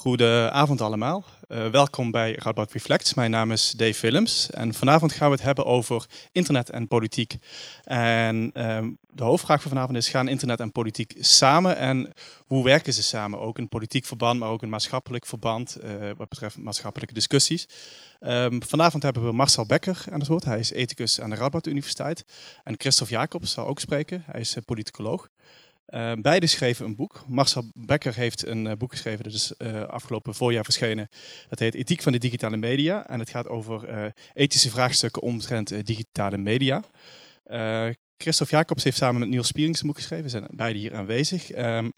Goedenavond allemaal. Uh, welkom bij Radboud Reflects. Mijn naam is Dave Willems en vanavond gaan we het hebben over internet en politiek. En uh, de hoofdvraag van vanavond is: gaan internet en politiek samen en hoe werken ze samen? Ook in politiek verband, maar ook in maatschappelijk verband, uh, wat betreft maatschappelijke discussies. Um, vanavond hebben we Marcel Becker aan het woord. Hij is ethicus aan de Radboud Universiteit. En Christophe Jacobs zal ook spreken. Hij is politicoloog. Uh, beide schreven een boek. Marcel Becker heeft een uh, boek geschreven, dat is uh, afgelopen voorjaar verschenen. Dat heet Ethiek van de digitale media. En het gaat over ethische vraagstukken omtrent digitale media. Christophe Jacobs heeft samen met Niels Spierings een boek geschreven. Zijn beide hier aanwezig. Um,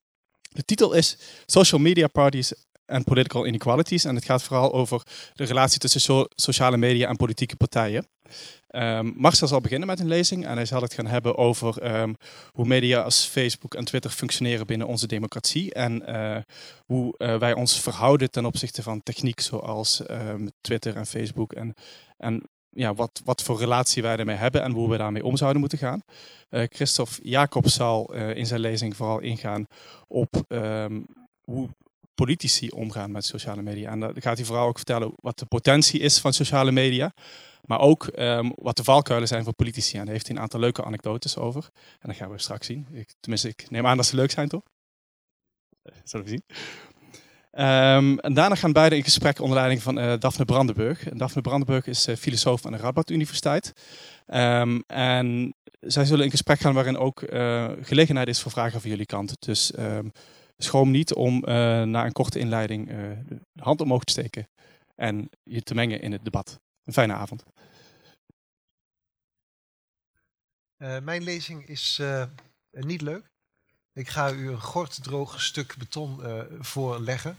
de titel is Social Media Parties and Political Inequalities. En het gaat vooral over de relatie tussen so sociale media en politieke partijen. Um, Marcel zal beginnen met een lezing en hij zal het gaan hebben over um, hoe media als Facebook en Twitter functioneren binnen onze democratie en uh, hoe uh, wij ons verhouden ten opzichte van techniek zoals um, Twitter en Facebook en, en ja, wat, wat voor relatie wij ermee hebben en hoe we daarmee om zouden moeten gaan. Uh, Christophe Jacob zal in zijn lezing vooral ingaan op hoe politici omgaan met sociale media. En dan gaat hij vooral ook vertellen wat de potentie is van sociale media. Maar ook um, wat de valkuilen zijn voor politici. En daar heeft een aantal leuke anekdotes over. En dat gaan we straks zien. Ik, tenminste, ik neem aan dat ze leuk zijn, toch? Zullen we zien. Um, en daarna gaan beide in gesprek onder leiding van uh, Daphne Brandenburg. En Daphne Brandenburg is uh, filosoof aan de Radboud Universiteit. Um, en zij zullen in gesprek gaan waarin ook uh, gelegenheid is voor vragen van jullie kant. Dus um, schroom niet om na een korte inleiding de hand omhoog te steken en je te mengen in het debat. Een fijne avond. Uh, mijn lezing is uh, niet leuk. Ik ga u een gorddroog stuk beton uh, voorleggen.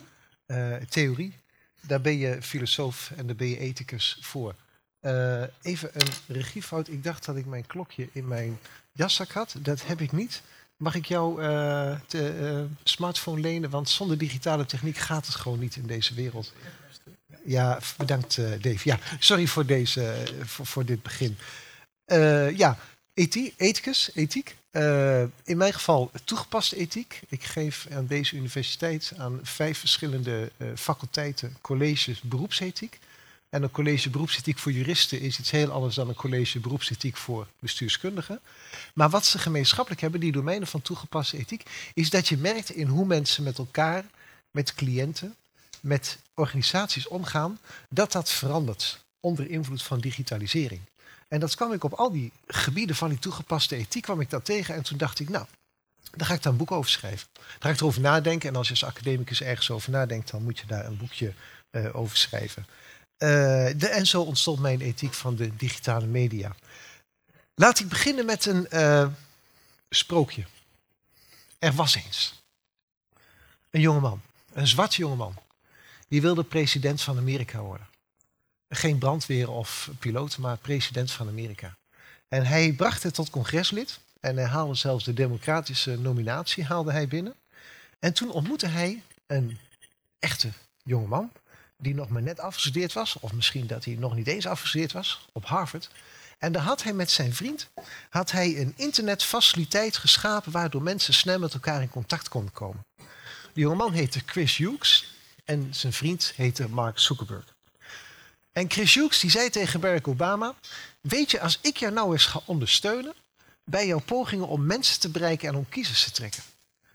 theorie. Daar ben je filosoof en daar ben je ethicus voor. even een regiefout. Ik dacht dat ik mijn klokje in mijn jaszak had. Dat heb ik niet. Mag ik jouw smartphone lenen? Want zonder digitale techniek gaat het gewoon niet in deze wereld. Ja, bedankt uh, Dave. Ja, sorry voor, deze, voor, voor dit begin. Uh, ja, ethiek, ethicus, ethiek. In mijn geval toegepaste ethiek. Ik geef aan deze universiteit aan vijf verschillende faculteiten colleges beroepsethiek. En een college beroepsethiek voor juristen is iets heel anders dan een college beroepsethiek voor bestuurskundigen. Maar wat ze gemeenschappelijk hebben, die domeinen van toegepaste ethiek, is dat je merkt in hoe mensen met elkaar, met cliënten, met organisaties omgaan, dat dat verandert onder invloed van digitalisering. En dat kwam ik op al die gebieden van die toegepaste ethiek kwam ik dat tegen. En toen dacht ik, nou, daar ga ik daar een boek over schrijven. Daar ga ik erover nadenken. En als je als academicus ergens over nadenkt, dan moet je daar een boekje uh, over schrijven. Uh, de, en zo ontstond mijn ethiek van de digitale media. Laat ik beginnen met een uh, sprookje. Er was eens een jongeman, een zwarte jongeman. Die wilde president van Amerika worden. Geen brandweer of piloot, maar president van Amerika. En hij bracht het tot congreslid. En hij haalde zelfs de democratische nominatie haalde hij binnen. En toen ontmoette hij een echte jongeman. Die nog maar net afgestudeerd was. Of misschien dat hij nog niet eens afgestudeerd was. Op Harvard. En daar had hij met zijn vriend had hij een internetfaciliteit geschapen. Waardoor mensen snel met elkaar in contact konden komen. Die jongeman heette Chris Hughes. En zijn vriend heette Mark Zuckerberg. En Chris Hughes die zei tegen Barack Obama: Weet je, als ik jou nou eens ga ondersteunen bij jouw pogingen om mensen te bereiken en om kiezers te trekken.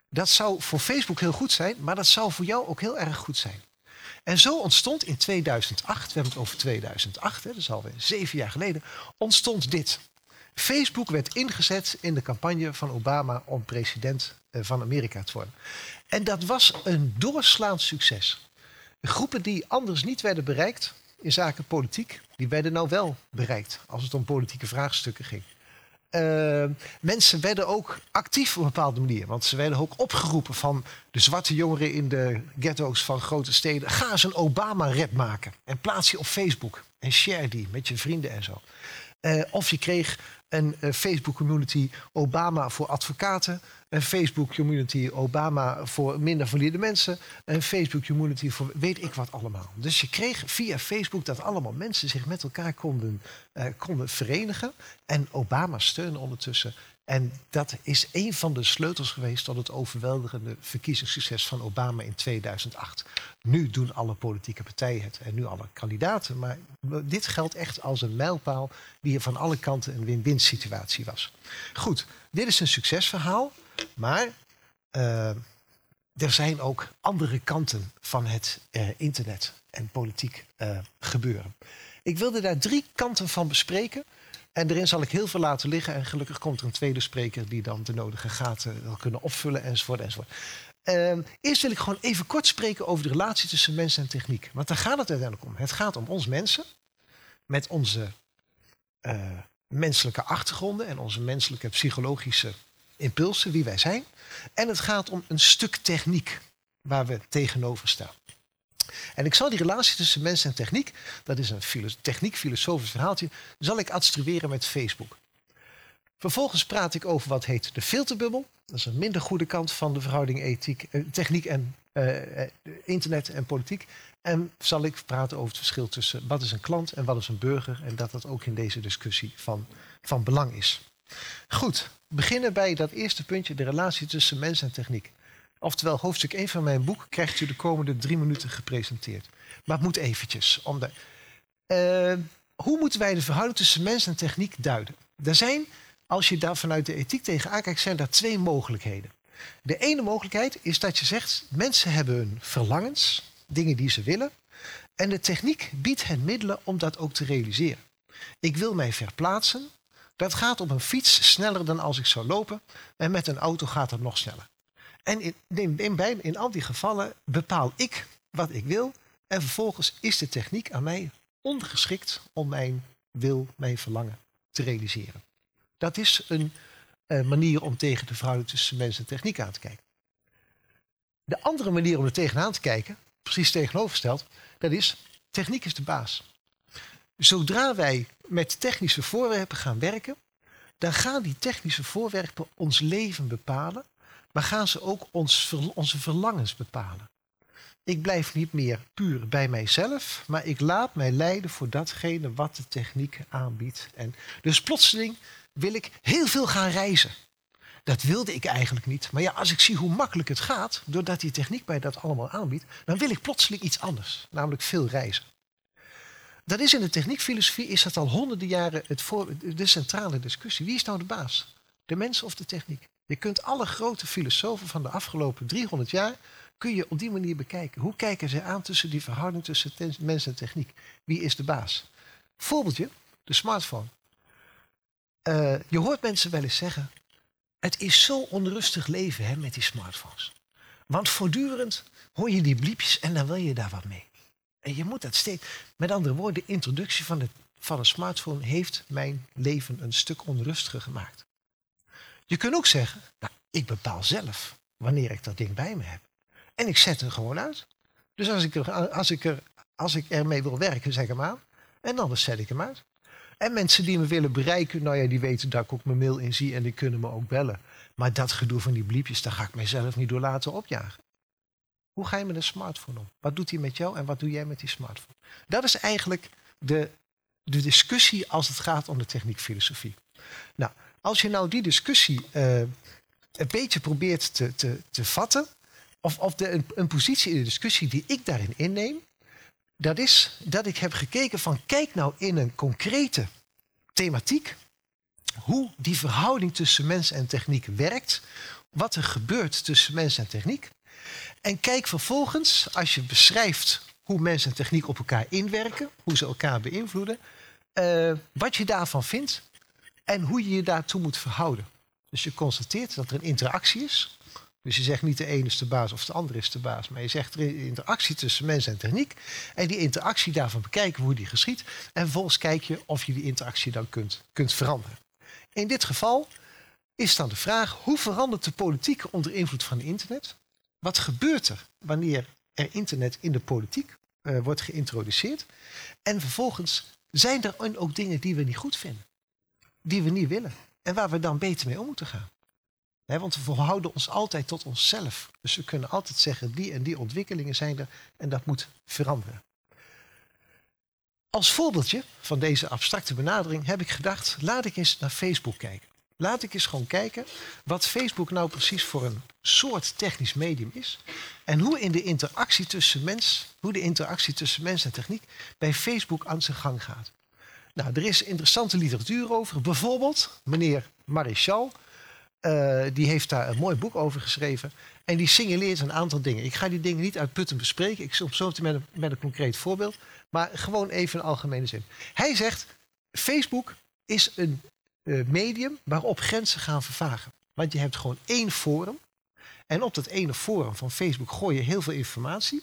Dat zou voor Facebook heel goed zijn, maar dat zou voor jou ook heel erg goed zijn. En zo ontstond in 2008, we hebben het over 2008, hè, dat is alweer zeven jaar geleden, ontstond dit. Facebook werd ingezet in de campagne van Obama om president eh, van Amerika te worden. En dat was een doorslaand succes. Groepen die anders niet werden bereikt in zaken politiek, die werden nou wel bereikt als het om politieke vraagstukken ging. Uh, mensen werden ook actief op een bepaalde manier. Want ze werden ook opgeroepen van de zwarte jongeren in de ghetto's van grote steden. Ga eens een Obama-rap maken en plaats die op Facebook. En share die met je vrienden en zo. Uh, of je kreeg een uh, Facebook-community Obama voor advocaten. Een Facebook-community Obama voor minder valide mensen. Een Facebook-community voor weet ik wat allemaal. Dus je kreeg via Facebook dat allemaal mensen zich met elkaar konden, uh, konden verenigen. En Obama steunde ondertussen En dat is een van de sleutels geweest tot het overweldigende verkiezingssucces van Obama in 2008. Nu doen alle politieke partijen het en nu alle kandidaten. Maar dit geldt echt als een mijlpaal die van alle kanten een win-win situatie was. Goed, dit is een succesverhaal. Maar uh, er zijn ook andere kanten van het uh, internet en politiek uh, gebeuren. Ik wilde daar drie kanten van bespreken. En erin zal ik heel veel laten liggen. En gelukkig komt er een tweede spreker die dan de nodige gaten wil kunnen opvullen enzovoort. enzovoort. Uh, eerst wil ik gewoon even kort spreken over de relatie tussen mens en techniek. Want daar gaat het uiteindelijk om. Het gaat om ons mensen. Met onze uh, menselijke achtergronden en onze menselijke psychologische impulsen, wie wij zijn. En het gaat om een stuk techniek waar we tegenover staan. En ik zal die relatie tussen mens en techniek, dat is een techniek-filosofisch verhaaltje, zal ik adstrueren met Facebook. Vervolgens praat ik over wat heet de filterbubbel. Dat is een minder goede kant van de verhouding ethiek, eh, techniek en uh, internet en politiek. En zal ik praten over het verschil tussen wat is een klant en wat is een burger. En dat dat ook in deze discussie van, van belang is. Goed, beginnen bij dat eerste puntje, de relatie tussen mens en techniek. Oftewel, hoofdstuk 1 van mijn boek krijgt u de komende drie minuten gepresenteerd. Maar het moet eventjes. Uh, hoe moeten wij de verhouding tussen mens en techniek duiden? Er zijn, als je daar vanuit de ethiek tegenaan kijkt, zijn er twee mogelijkheden. De ene mogelijkheid is dat je zegt, mensen hebben hun verlangens, dingen die ze willen. En de techniek biedt hen middelen om dat ook te realiseren. Ik wil mij verplaatsen. Dat gaat op een fiets sneller dan als ik zou lopen. En met een auto gaat dat nog sneller. En in, in, in, al die gevallen bepaal ik wat ik wil. En vervolgens is de techniek aan mij ondergeschikt om mijn wil, mijn verlangen te realiseren. Dat is een uh, manier om tegen de verhouding tussen mens en techniek aan te kijken. De andere manier om er tegenaan te kijken, precies tegenovergesteld, dat is techniek is de baas. Zodra wij met technische voorwerpen gaan werken, dan gaan die technische voorwerpen ons leven bepalen maar gaan ze ook ons, onze verlangens bepalen. Ik blijf niet meer puur bij mijzelf, maar ik laat mij leiden voor datgene wat de techniek aanbiedt. En dus plotseling wil ik heel veel gaan reizen. Dat wilde ik eigenlijk niet. Maar ja, als ik zie hoe makkelijk het gaat, doordat die techniek mij dat allemaal aanbiedt, dan wil ik plotseling iets anders, namelijk veel reizen. Dat is in de techniekfilosofie is dat al honderden jaren het voor, de centrale discussie. Wie is nou de baas? De mens of de techniek? Je kunt alle grote filosofen van de afgelopen 300 jaar kun je op die manier bekijken. Hoe kijken ze aan tussen die verhouding tussen mens en techniek? Wie is de baas? Voorbeeldje, de smartphone. Uh, je hoort mensen wel eens zeggen, het is zo onrustig leven hè, met die smartphones. Want voortdurend hoor je die bliepjes en dan wil je daar wat mee. En je moet dat steeds. Met andere woorden, de introductie van, de, van een smartphone heeft mijn leven een stuk onrustiger gemaakt. Je kunt ook zeggen, nou, ik bepaal zelf wanneer ik dat ding bij me heb. En ik zet hem gewoon uit. Dus als ik, er, als ik, er, als ik ermee wil werken, zeg hem aan. En anders zet ik hem uit. En mensen die me willen bereiken, nou ja, die weten dat ik ook mijn mail in zie en die kunnen me ook bellen. Maar dat gedoe van die bliepjes, daar ga ik mijzelf niet door laten opjagen. Hoe ga je met een smartphone om? Wat doet hij met jou en wat doe jij met die smartphone? Dat is eigenlijk de, de discussie als het gaat om de techniekfilosofie. Nou, als je nou die discussie uh, een beetje probeert te, te, te vatten, of, of de, een, positie in de discussie die ik daarin inneem, dat is dat ik heb gekeken van kijk nou in een concrete thematiek hoe die verhouding tussen mens en techniek werkt, wat er gebeurt tussen mens en techniek. En kijk vervolgens, als je beschrijft hoe mens en techniek op elkaar inwerken, hoe ze elkaar beïnvloeden, uh, wat je daarvan vindt en hoe je je daartoe moet verhouden. Dus je constateert dat er een interactie is. Dus je zegt niet de ene is de baas of de andere is de baas. Maar je zegt er interactie tussen mens en techniek. En die interactie daarvan bekijken hoe die geschiet. En vervolgens kijk je of je die interactie dan kunt, kunt veranderen. In dit geval is dan de vraag: hoe verandert de politiek onder invloed van internet? Wat gebeurt er wanneer er internet in de politiek uh, wordt geïntroduceerd? En vervolgens zijn er ook dingen die we niet goed vinden die we niet willen. En waar we dan beter mee om moeten gaan. want we verhouden ons altijd tot onszelf. Dus we kunnen altijd zeggen, die en die ontwikkelingen zijn er en dat moet veranderen. Als voorbeeldje van deze abstracte benadering heb ik gedacht, laat ik eens naar Facebook kijken. Laat ik eens gewoon kijken wat Facebook nou precies voor een soort technisch medium is. En hoe in de interactie tussen mens, hoe de interactie tussen mens en techniek bij Facebook aan zijn gang gaat. Nou, er is interessante literatuur over. Bijvoorbeeld meneer Maréchal, uh, die heeft daar een mooi boek over geschreven. En die signaleert een aantal dingen. Ik ga die dingen niet uitputtend bespreken. Ik kom zo met een, met een concreet voorbeeld. Maar gewoon even in algemene zin. Hij zegt, Facebook is een uh, medium waarop grenzen gaan vervagen. Want je hebt gewoon één forum. En op dat ene forum van Facebook gooi je heel veel informatie.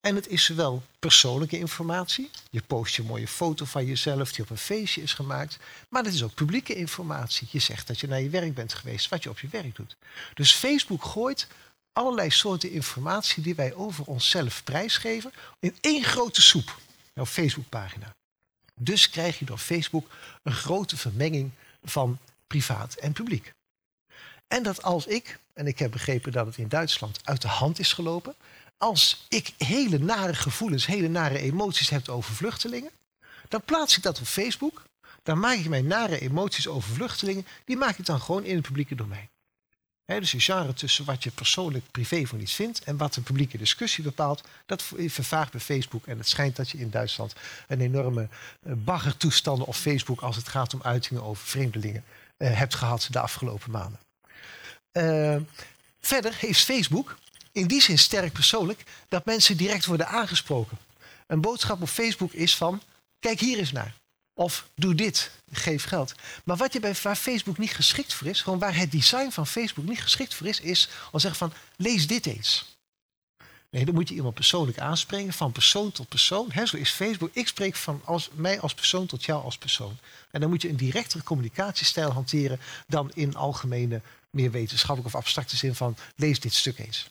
En het is zowel persoonlijke informatie. Je post je mooie foto van jezelf die op een feestje is gemaakt. Maar het is ook publieke informatie. Je zegt dat je naar je werk bent geweest, wat je op je werk doet. Dus Facebook gooit allerlei soorten informatie die wij over onszelf prijsgeven in één grote soep. Jouw Facebookpagina. Dus krijg je door Facebook een grote vermenging van privaat en publiek. En dat als ik, en ik heb begrepen dat het in Duitsland uit de hand is gelopen, als ik hele nare gevoelens, hele nare emoties heb over vluchtelingen, dan plaats ik dat op Facebook. Dan maak ik mijn nare emoties over vluchtelingen, die maak ik dan gewoon in het publieke domein. dus een genre tussen wat je persoonlijk privé van iets vindt en wat de publieke discussie bepaalt, dat vervaagt bij Facebook. En het schijnt dat je in Duitsland een enorme uh, baggertoestanden op Facebook als het gaat om uitingen over vreemdelingen uh, hebt gehad de afgelopen maanden. Uh, verder heeft Facebook in die zin sterk persoonlijk dat mensen direct worden aangesproken. Een boodschap op Facebook is van, kijk hier eens naar. Of doe dit, geef geld. Maar wat je bij, waar Facebook niet geschikt voor is, gewoon waar het design van Facebook niet geschikt voor is, is al zeggen van, lees dit eens. Nee, dan moet je iemand persoonlijk aanspreken, van persoon tot persoon. He, zo is Facebook. Ik spreek van als, mij als persoon tot jou als persoon. En dan moet je een directere communicatiestijl hanteren dan in algemene, meer wetenschappelijke of abstracte zin van lees dit stuk eens.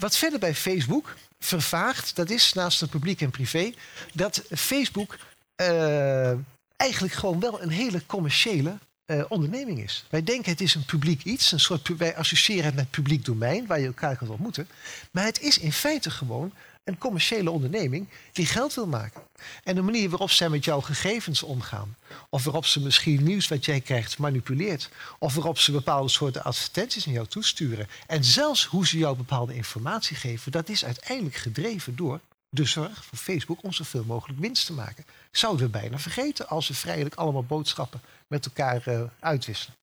Wat verder bij Facebook vervaagt, dat is naast het publiek en privé, dat Facebook uh, eigenlijk gewoon wel een hele commerciële uh, onderneming is. Wij denken het is een publiek iets, een soort, wij associëren het met publiek domein waar je elkaar kunt ontmoeten. Maar het is in feite gewoon een commerciële onderneming die geld wil maken. En de manier waarop zij met jouw gegevens omgaan, of waarop ze misschien nieuws wat jij krijgt manipuleert, of waarop ze bepaalde soorten advertenties naar jou toesturen, en zelfs hoe ze jou bepaalde informatie geven, dat is uiteindelijk gedreven door de zorg van Facebook om zoveel mogelijk winst te maken. Zouden we bijna vergeten als we vrijelijk allemaal boodschappen met elkaar uh, uitwisselen.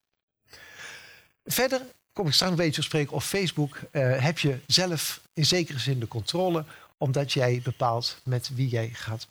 Verder kom ik straks een beetje op spreken. Op Facebook uh, heb je zelf in zekere zin de controle omdat jij bepaalt met wie jij, gaat,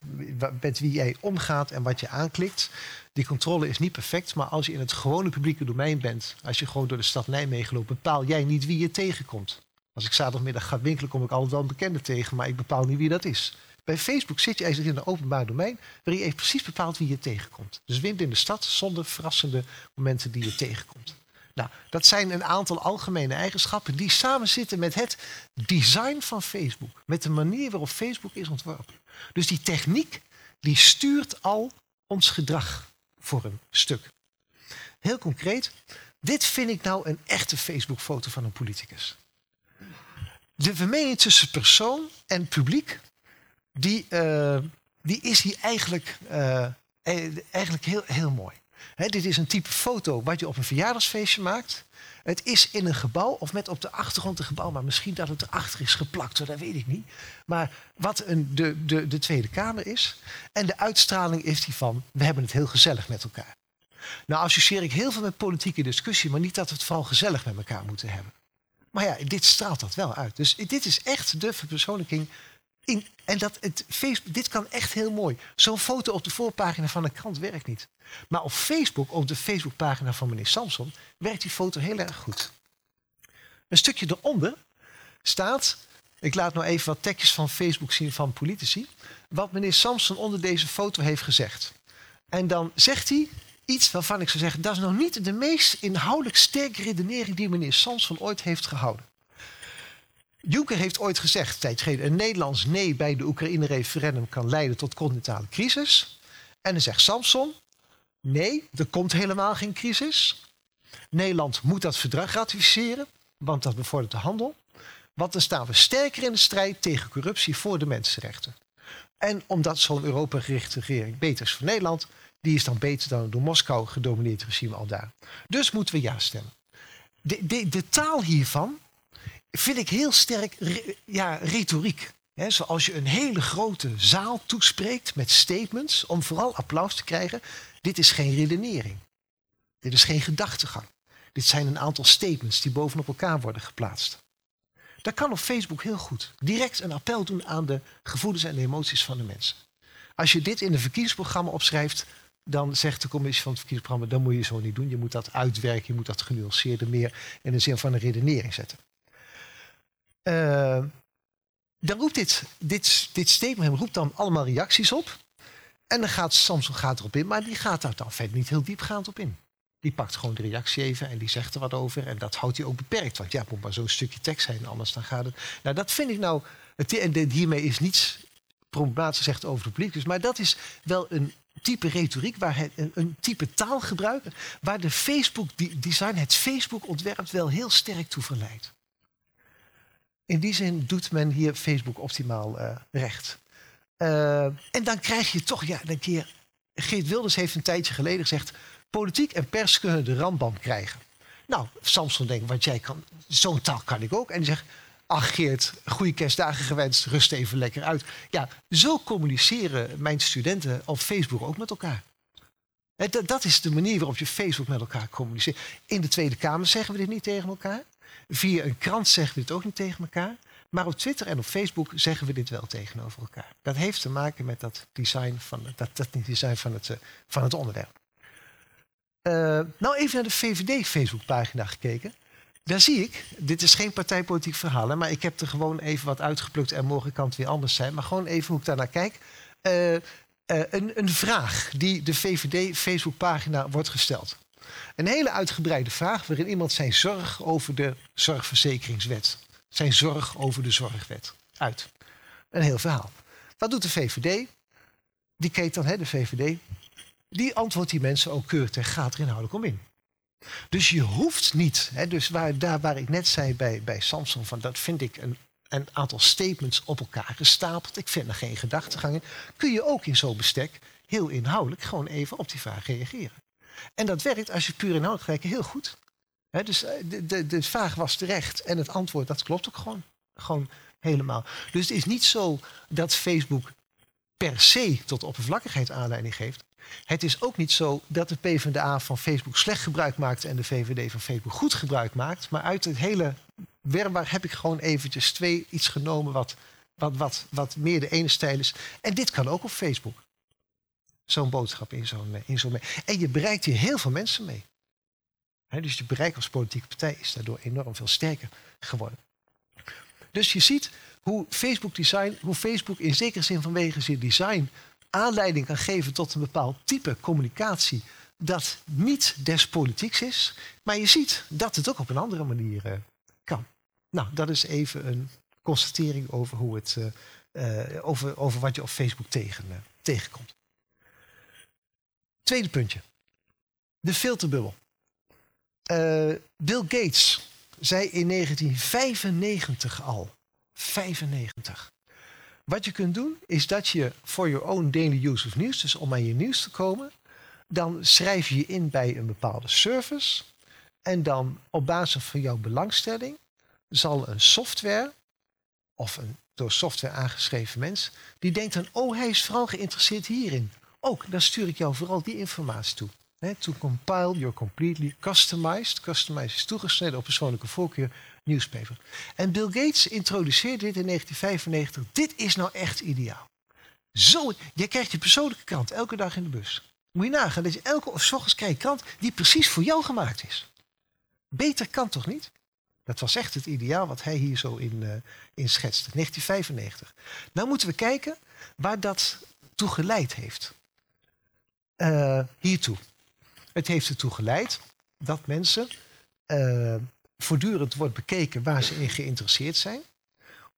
met wie jij omgaat en wat je aanklikt. Die controle is niet perfect, maar als je in het gewone publieke domein bent, als je gewoon door de stad Nijmegen loopt, bepaal jij niet wie je tegenkomt. Als ik zaterdagmiddag ga winkelen, kom ik altijd wel een bekende tegen, maar ik bepaal niet wie dat is. Bij Facebook zit je eigenlijk in een openbaar domein waarin je precies bepaalt wie je tegenkomt. Dus wint in de stad zonder verrassende momenten die je tegenkomt. Nou, dat zijn een aantal algemene eigenschappen die samenzitten met het design van Facebook. Met de manier waarop Facebook is ontworpen. Dus die techniek, die stuurt al ons gedrag voor een stuk. Heel concreet, dit vind ik nou een echte Facebook-foto van een politicus. De vermenging tussen persoon en publiek, die, uh, die is hier eigenlijk, uh, eigenlijk heel, heel mooi dit is een type foto wat je op een verjaardagsfeestje maakt. Het is in een gebouw of met op de achtergrond een gebouw, maar misschien dat het erachter is geplakt, dat weet ik niet. Maar wat een, de, de, de Tweede Kamer is. En de uitstraling is die van, we hebben het heel gezellig met elkaar. Nou associeer ik heel veel met politieke discussie, maar niet dat we het vooral gezellig met elkaar moeten hebben. Maar ja, dit straalt dat wel uit. Dus dit is echt de verpersoonlijking en dat het dit kan echt heel mooi. Zo'n foto op de voorpagina van een krant werkt niet. Maar op Facebook, op de Facebookpagina van meneer Samson, werkt die foto heel erg goed. Een stukje eronder staat, ik laat nou even wat tekstjes van Facebook zien van politici, wat meneer Samson onder deze foto heeft gezegd. En dan zegt hij iets waarvan ik zou zeggen, dat is nog niet de meest inhoudelijk sterke redenering die meneer Samson ooit heeft gehouden. Juncker heeft ooit gezegd, tijdens een Nederlands nee bij de Oekraïne-referendum kan leiden tot continentale crisis. En dan zegt Samson, nee, er komt helemaal geen crisis. Nederland moet dat verdrag ratificeren, want dat bevordert de handel. Want dan staan we sterker in de strijd tegen corruptie voor de mensenrechten. En omdat zo'n Europa-gerichte regering beter is voor Nederland, die is dan beter dan een door Moskou gedomineerd regime al daar. Dus moeten we ja stemmen. De, de, de taal hiervan vind ik heel sterk ja, retoriek. He, zoals je een hele grote zaal toespreekt met statements om vooral applaus te krijgen. Dit is geen redenering. Dit is geen gedachtegang. Dit zijn een aantal statements die bovenop elkaar worden geplaatst. Dat kan op Facebook heel goed. Direct een appel doen aan de gevoelens en de emoties van de mensen. Als je dit in een verkiezingsprogramma opschrijft, dan zegt de commissie van het verkiezingsprogramma, dan moet je zo niet doen. Je moet dat uitwerken, je moet dat genuanceerder meer in de zin van een redenering zetten. Uh, dan roept dit, dit, dit statement roept dan allemaal reacties op. En dan gaat Samsung gaat erop in, maar die gaat daar dan verder niet heel diepgaand op in. Die pakt gewoon de reactie even en die zegt er wat over. En dat houdt hij ook beperkt. Want ja, moet maar zo'n stukje tekst zijn, anders dan gaat het. Nou, dat vind ik nou. Het, en hiermee is niets problematisch gezegd over de publiek. Dus, maar dat is wel een type retoriek, waar het, een, een type taalgebruik. waar de Facebook-design, het Facebook-ontwerp wel heel sterk toe verleidt. In die zin doet men hier Facebook optimaal uh, recht. Uh, en dan krijg je toch, ja, een keer. Geert Wilders heeft een tijdje geleden gezegd. Politiek en pers kunnen de rambam krijgen. Nou, Samson denkt, want jij kan, zo'n taal kan ik ook. En die zegt, ach Geert, goede kerstdagen gewenst, rust even lekker uit. Ja, zo communiceren mijn studenten op Facebook ook met elkaar. Dat is de manier waarop je Facebook met elkaar communiceert. In de Tweede Kamer zeggen we dit niet tegen elkaar. Via een krant zeggen we dit ook niet tegen elkaar. Maar op Twitter en op Facebook zeggen we dit wel tegenover elkaar. Dat heeft te maken met dat design van, dat, dat design van, het, eh, van het onderwerp. Uh, nou even naar de VVD-Facebookpagina gekeken. Daar zie ik, dit is geen partijpolitiek verhaal, maar ik heb er gewoon even wat uitgeplukt en morgen kan het weer anders zijn. Maar gewoon even hoe ik daarnaar kijk. Uh, een, een vraag die de VVD-Facebookpagina wordt gesteld. Een hele uitgebreide vraag waarin iemand zijn zorg over de zorgverzekeringswet, zijn zorg over de zorgwet uit. Een heel verhaal. Wat doet de VVD? Die keet dan, hè, de VVD, die antwoordt die mensen ook keurig en gaat er inhoudelijk om in. Dus je hoeft niet, hè, dus waar, daar waar ik net zei bij, bij Samsung, van dat vind ik een, een aantal statements op elkaar gestapeld, ik vind er geen gedachtegang in, kun je ook in zo'n bestek heel inhoudelijk gewoon even op die vraag reageren. En dat werkt als je puur inhoudelijk kijkt heel goed. dus eh, de, de, de vraag was terecht en het antwoord, dat klopt ook gewoon. Gewoon helemaal. Dus het is niet zo dat Facebook per se tot oppervlakkigheid aanleiding geeft. Het is ook niet zo dat de PvdA van Facebook slecht gebruik maakt en de VVD van Facebook goed gebruik maakt. Maar uit het hele werkbaar heb ik gewoon eventjes twee iets genomen wat, wat, wat, wat meer de ene stijl is. En dit kan ook op Facebook zo'n boodschap in zo'n eh, in zo'n En je bereikt hier heel veel mensen mee. dus je bereik als politieke partij is daardoor enorm veel sterker geworden. Dus je ziet hoe Facebook design, hoe Facebook in zekere zin vanwege zijn design aanleiding kan geven tot een bepaald type communicatie dat niet des politieks is, maar je ziet dat het ook op een andere manier uh, kan. Nou, dat is even een constatering over, hoe het, uh, over, over wat je op Facebook tegen, tegenkomt. Tweede puntje. De filterbubbel. Uh, Bill Gates zei in 1995 al. 95. Wat je kunt doen is dat je voor your own daily use of news, dus om aan je nieuws te komen, dan schrijf je je in bij een bepaalde service. En dan op basis van jouw belangstelling zal een software of een door software aangeschreven mens, die denkt dan, oh hij is vooral geïnteresseerd hierin ook, dan stuur ik jou vooral die informatie toe. to compile your completely customized, customized is toegesneden op persoonlijke voorkeur, newspaper. En Bill Gates introduceerde dit in 1995. Dit is nou echt ideaal. Zo, jij krijgt je persoonlijke krant elke dag in de bus. Moet je nagaan dat je elke ochtends krijgt krant die precies voor jou gemaakt is. Beter kan toch niet? Dat was echt het ideaal wat hij hier zo in, uh, in schetste. 1995. Nou moeten we kijken waar dat toe geleid heeft uh, hiertoe. Het heeft ertoe geleid dat mensen uh, voortdurend wordt bekeken waar ze in geïnteresseerd zijn.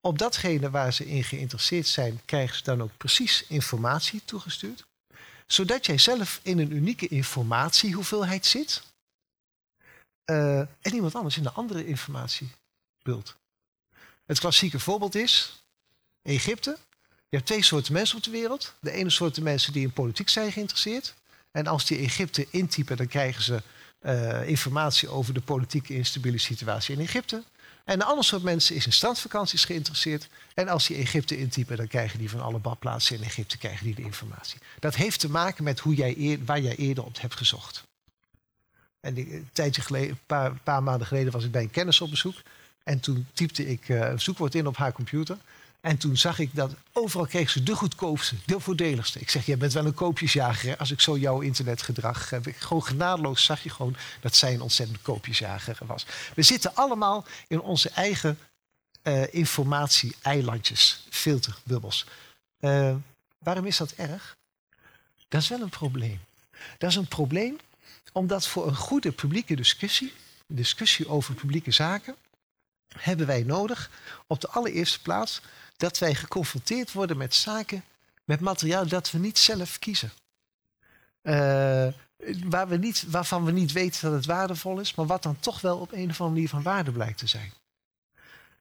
Op datgene waar ze in geïnteresseerd zijn, krijgen ze dan ook precies informatie toegestuurd. Zodat jij zelf in een unieke informatiehoeveelheid zit. Uh, en iemand anders in een andere informatiebult. Het klassieke voorbeeld is Egypte. Je hebt twee soorten mensen op de wereld. De ene soort mensen die in politiek zijn geïnteresseerd. En als die Egypte intypen, dan krijgen ze uh, informatie over de politieke instabiele situatie in Egypte. En een ander soort mensen is in strandvakanties geïnteresseerd. En als die Egypte intypen, dan krijgen die van alle badplaatsen in Egypte krijgen die de informatie. Dat heeft te maken met hoe jij waar jij eerder op hebt gezocht. En een tijdje geleden, een paar, maanden geleden was ik bij een kennis op bezoek. En toen typte ik uh, een zoekwoord in op haar computer. En toen zag ik dat overal kreeg ze de goedkoopste, de voordeligste. Ik zeg, jij bent wel een koopjesjager. Hè? Als ik zo jouw internetgedrag heb. Gewoon genadeloos zag je gewoon dat zij een ontzettende koopjesjager was. We zitten allemaal in onze eigen uh, informatie-eilandjes, filterbubbels. Uh, waarom is dat erg? Dat is wel een probleem. Dat is een probleem omdat voor een goede publieke discussie, discussie over publieke zaken, hebben wij nodig op de allereerste plaats dat wij geconfronteerd worden met zaken, met materiaal dat we niet zelf kiezen. Uh, waar we niet, waarvan we niet weten dat het waardevol is, maar wat dan toch wel op een of andere manier van waarde blijkt te zijn.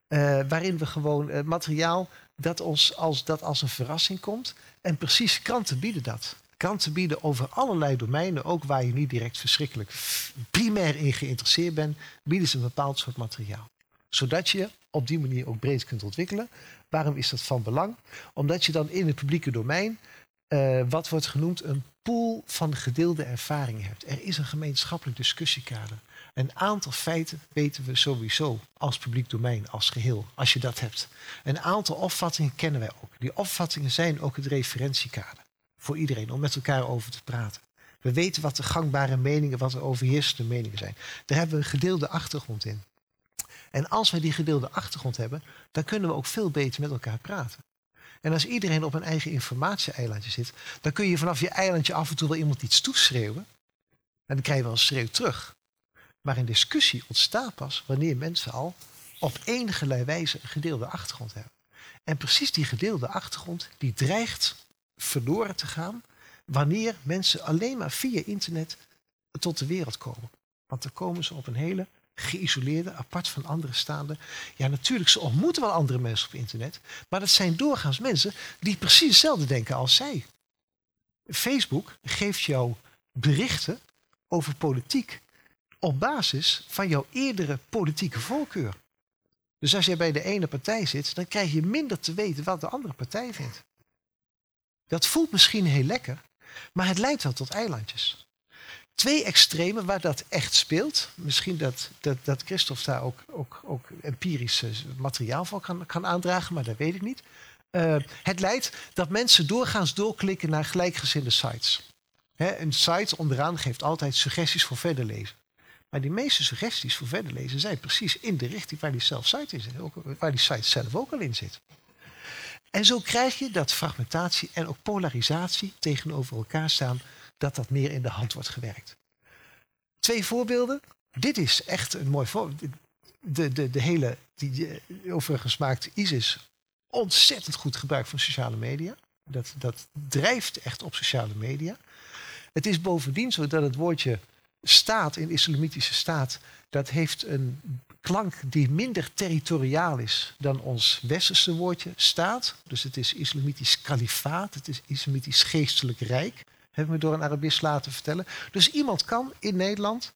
Uh, waarin we gewoon uh, materiaal dat ons als, dat als een verrassing komt. En precies kranten bieden dat. Kranten bieden over allerlei domeinen, ook waar je niet direct verschrikkelijk primair in geïnteresseerd bent, bieden ze een bepaald soort materiaal. Zodat je op die manier ook breed kunt ontwikkelen. Waarom is dat van belang? Omdat je dan in het publieke domein uh, wat wordt genoemd een pool van gedeelde ervaringen hebt. Er is een gemeenschappelijk discussiekader. Een aantal feiten weten we sowieso als publiek domein, als geheel, als je dat hebt. Een aantal opvattingen kennen wij ook. Die opvattingen zijn ook het referentiekader voor iedereen om met elkaar over te praten. We weten wat de gangbare meningen, wat de overheersende meningen zijn. Daar hebben we een gedeelde achtergrond in. En als wij die gedeelde achtergrond hebben, dan kunnen we ook veel beter met elkaar praten. En als iedereen op een eigen informatie-eilandje zit, dan kun je vanaf je eilandje af en toe wel iemand iets toeschreeuwen. En dan krijg je wel een schreeuw terug. Maar een discussie ontstaat pas wanneer mensen al op enige wijze een gedeelde achtergrond hebben. En precies die gedeelde achtergrond, die dreigt verloren te gaan wanneer mensen alleen maar via internet tot de wereld komen. Want dan komen ze op een hele geïsoleerde, apart van anderen staande. Ja, natuurlijk, ze ontmoeten wel andere mensen op internet. Maar dat zijn doorgaans mensen die precies hetzelfde denken als zij. Facebook geeft jou berichten over politiek op basis van jouw eerdere politieke voorkeur. Dus als jij bij de ene partij zit, dan krijg je minder te weten wat de andere partij vindt. Dat voelt misschien heel lekker, maar het leidt wel tot eilandjes twee extremen waar dat echt speelt. Misschien dat, dat, dat Christophe daar ook, ook, ook empirisch eh, materiaal van kan, kan aandragen, maar dat weet ik niet. Uh, het leidt dat mensen doorgaans doorklikken naar gelijkgezinde sites. Een site onderaan geeft altijd suggesties voor verder lezen. Maar die meeste suggesties voor verder lezen zijn precies in de richting waar die, zelf site in zit, waar die site zelf ook al in zit. En zo krijg je dat fragmentatie en ook polarisatie tegenover elkaar staan dat dat meer in de hand wordt gewerkt. Twee voorbeelden. Dit is echt een mooi voorbeeld. De, de, de hele, die, overigens maakt ISIS ontzettend goed gebruik van sociale media. Dat, dat drijft echt op sociale media. Het is bovendien zo dat het woordje staat in islamitische staat, dat heeft een klank die minder territoriaal is dan ons westerse woordje staat. Dus het is islamitisch kalifaat, het is islamitisch geestelijk rijk hebben we door een Arabist laten vertellen. Dus iemand kan in Nederland,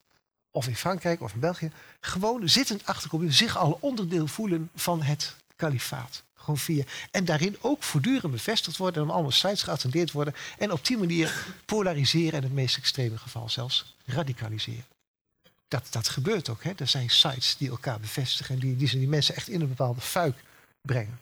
of in Frankrijk of in België, gewoon zittend achter zich al onderdeel voelen van het kalifaat. Gewoon via. En daarin ook voortdurend bevestigd worden en op allemaal sites geattendeerd worden. En op die manier polariseren en in het meest extreme geval zelfs radicaliseren. Dat, dat gebeurt ook. Hè. Er zijn sites die elkaar bevestigen en die, die, die mensen echt in een bepaalde fuik brengen.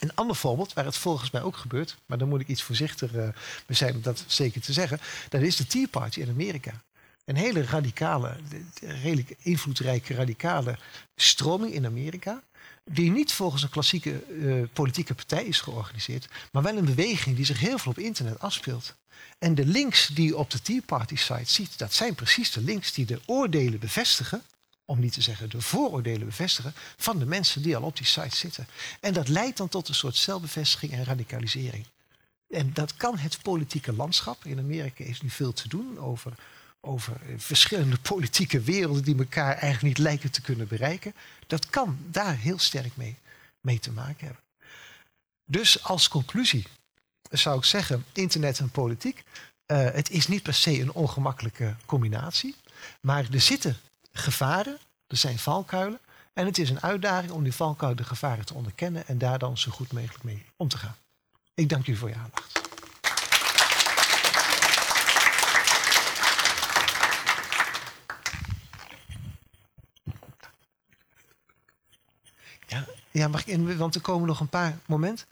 Een ander voorbeeld, waar het volgens mij ook gebeurt, maar dan moet ik iets voorzichtiger uh, zijn om dat zeker te zeggen, dat is de Tea Party in Amerika. Een hele radicale, redelijk invloedrijke radicale stroming in Amerika, die niet volgens een klassieke uh, politieke partij is georganiseerd, maar wel een beweging die zich heel veel op internet afspeelt. En de links die je op de Tea Party site ziet, dat zijn precies de links die de oordelen bevestigen om niet te zeggen de vooroordelen bevestigen van de mensen die al op die site zitten. En dat leidt dan tot een soort zelfbevestiging en radicalisering. En dat kan het politieke landschap. In Amerika is nu veel te doen over, over verschillende politieke werelden die elkaar eigenlijk niet lijken te kunnen bereiken. Dat kan daar heel sterk mee, mee te maken hebben. Dus als conclusie zou ik zeggen, internet en politiek. Uh, het is niet per se een ongemakkelijke combinatie, maar er zitten gevaren, er zijn valkuilen. En het is een uitdaging om die valkuilen, de gevaren te onderkennen en daar dan zo goed mogelijk mee om te gaan. Ik dank jullie voor je aandacht. Ja, ja, mag ik in, want er komen nog een paar momenten.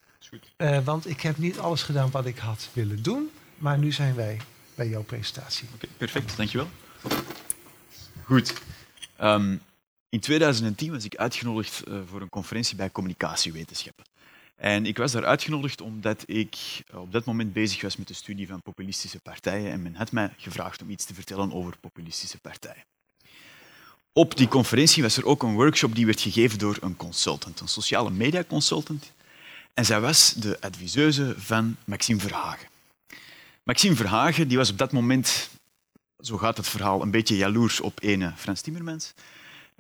Uh, want ik heb niet alles gedaan wat ik had willen doen. Maar nu zijn wij bij jouw presentatie. Oké, perfect. Dankjewel. Goed. Um, in 2010 was ik uitgenodigd uh, voor een conferentie bij communicatiewetenschappen. En ik was daar uitgenodigd omdat ik uh, op dat moment bezig was met de studie van populistische partijen en men had mij gevraagd om iets te vertellen over populistische partijen. Op die conferentie was er ook een workshop die werd gegeven door een consultant, een sociale media consultant. En zij was de adviseuse van Maxime Verhagen. Maxime Verhagen die was op dat moment, zo gaat het verhaal, een beetje jaloers op ene Frans Timmermans.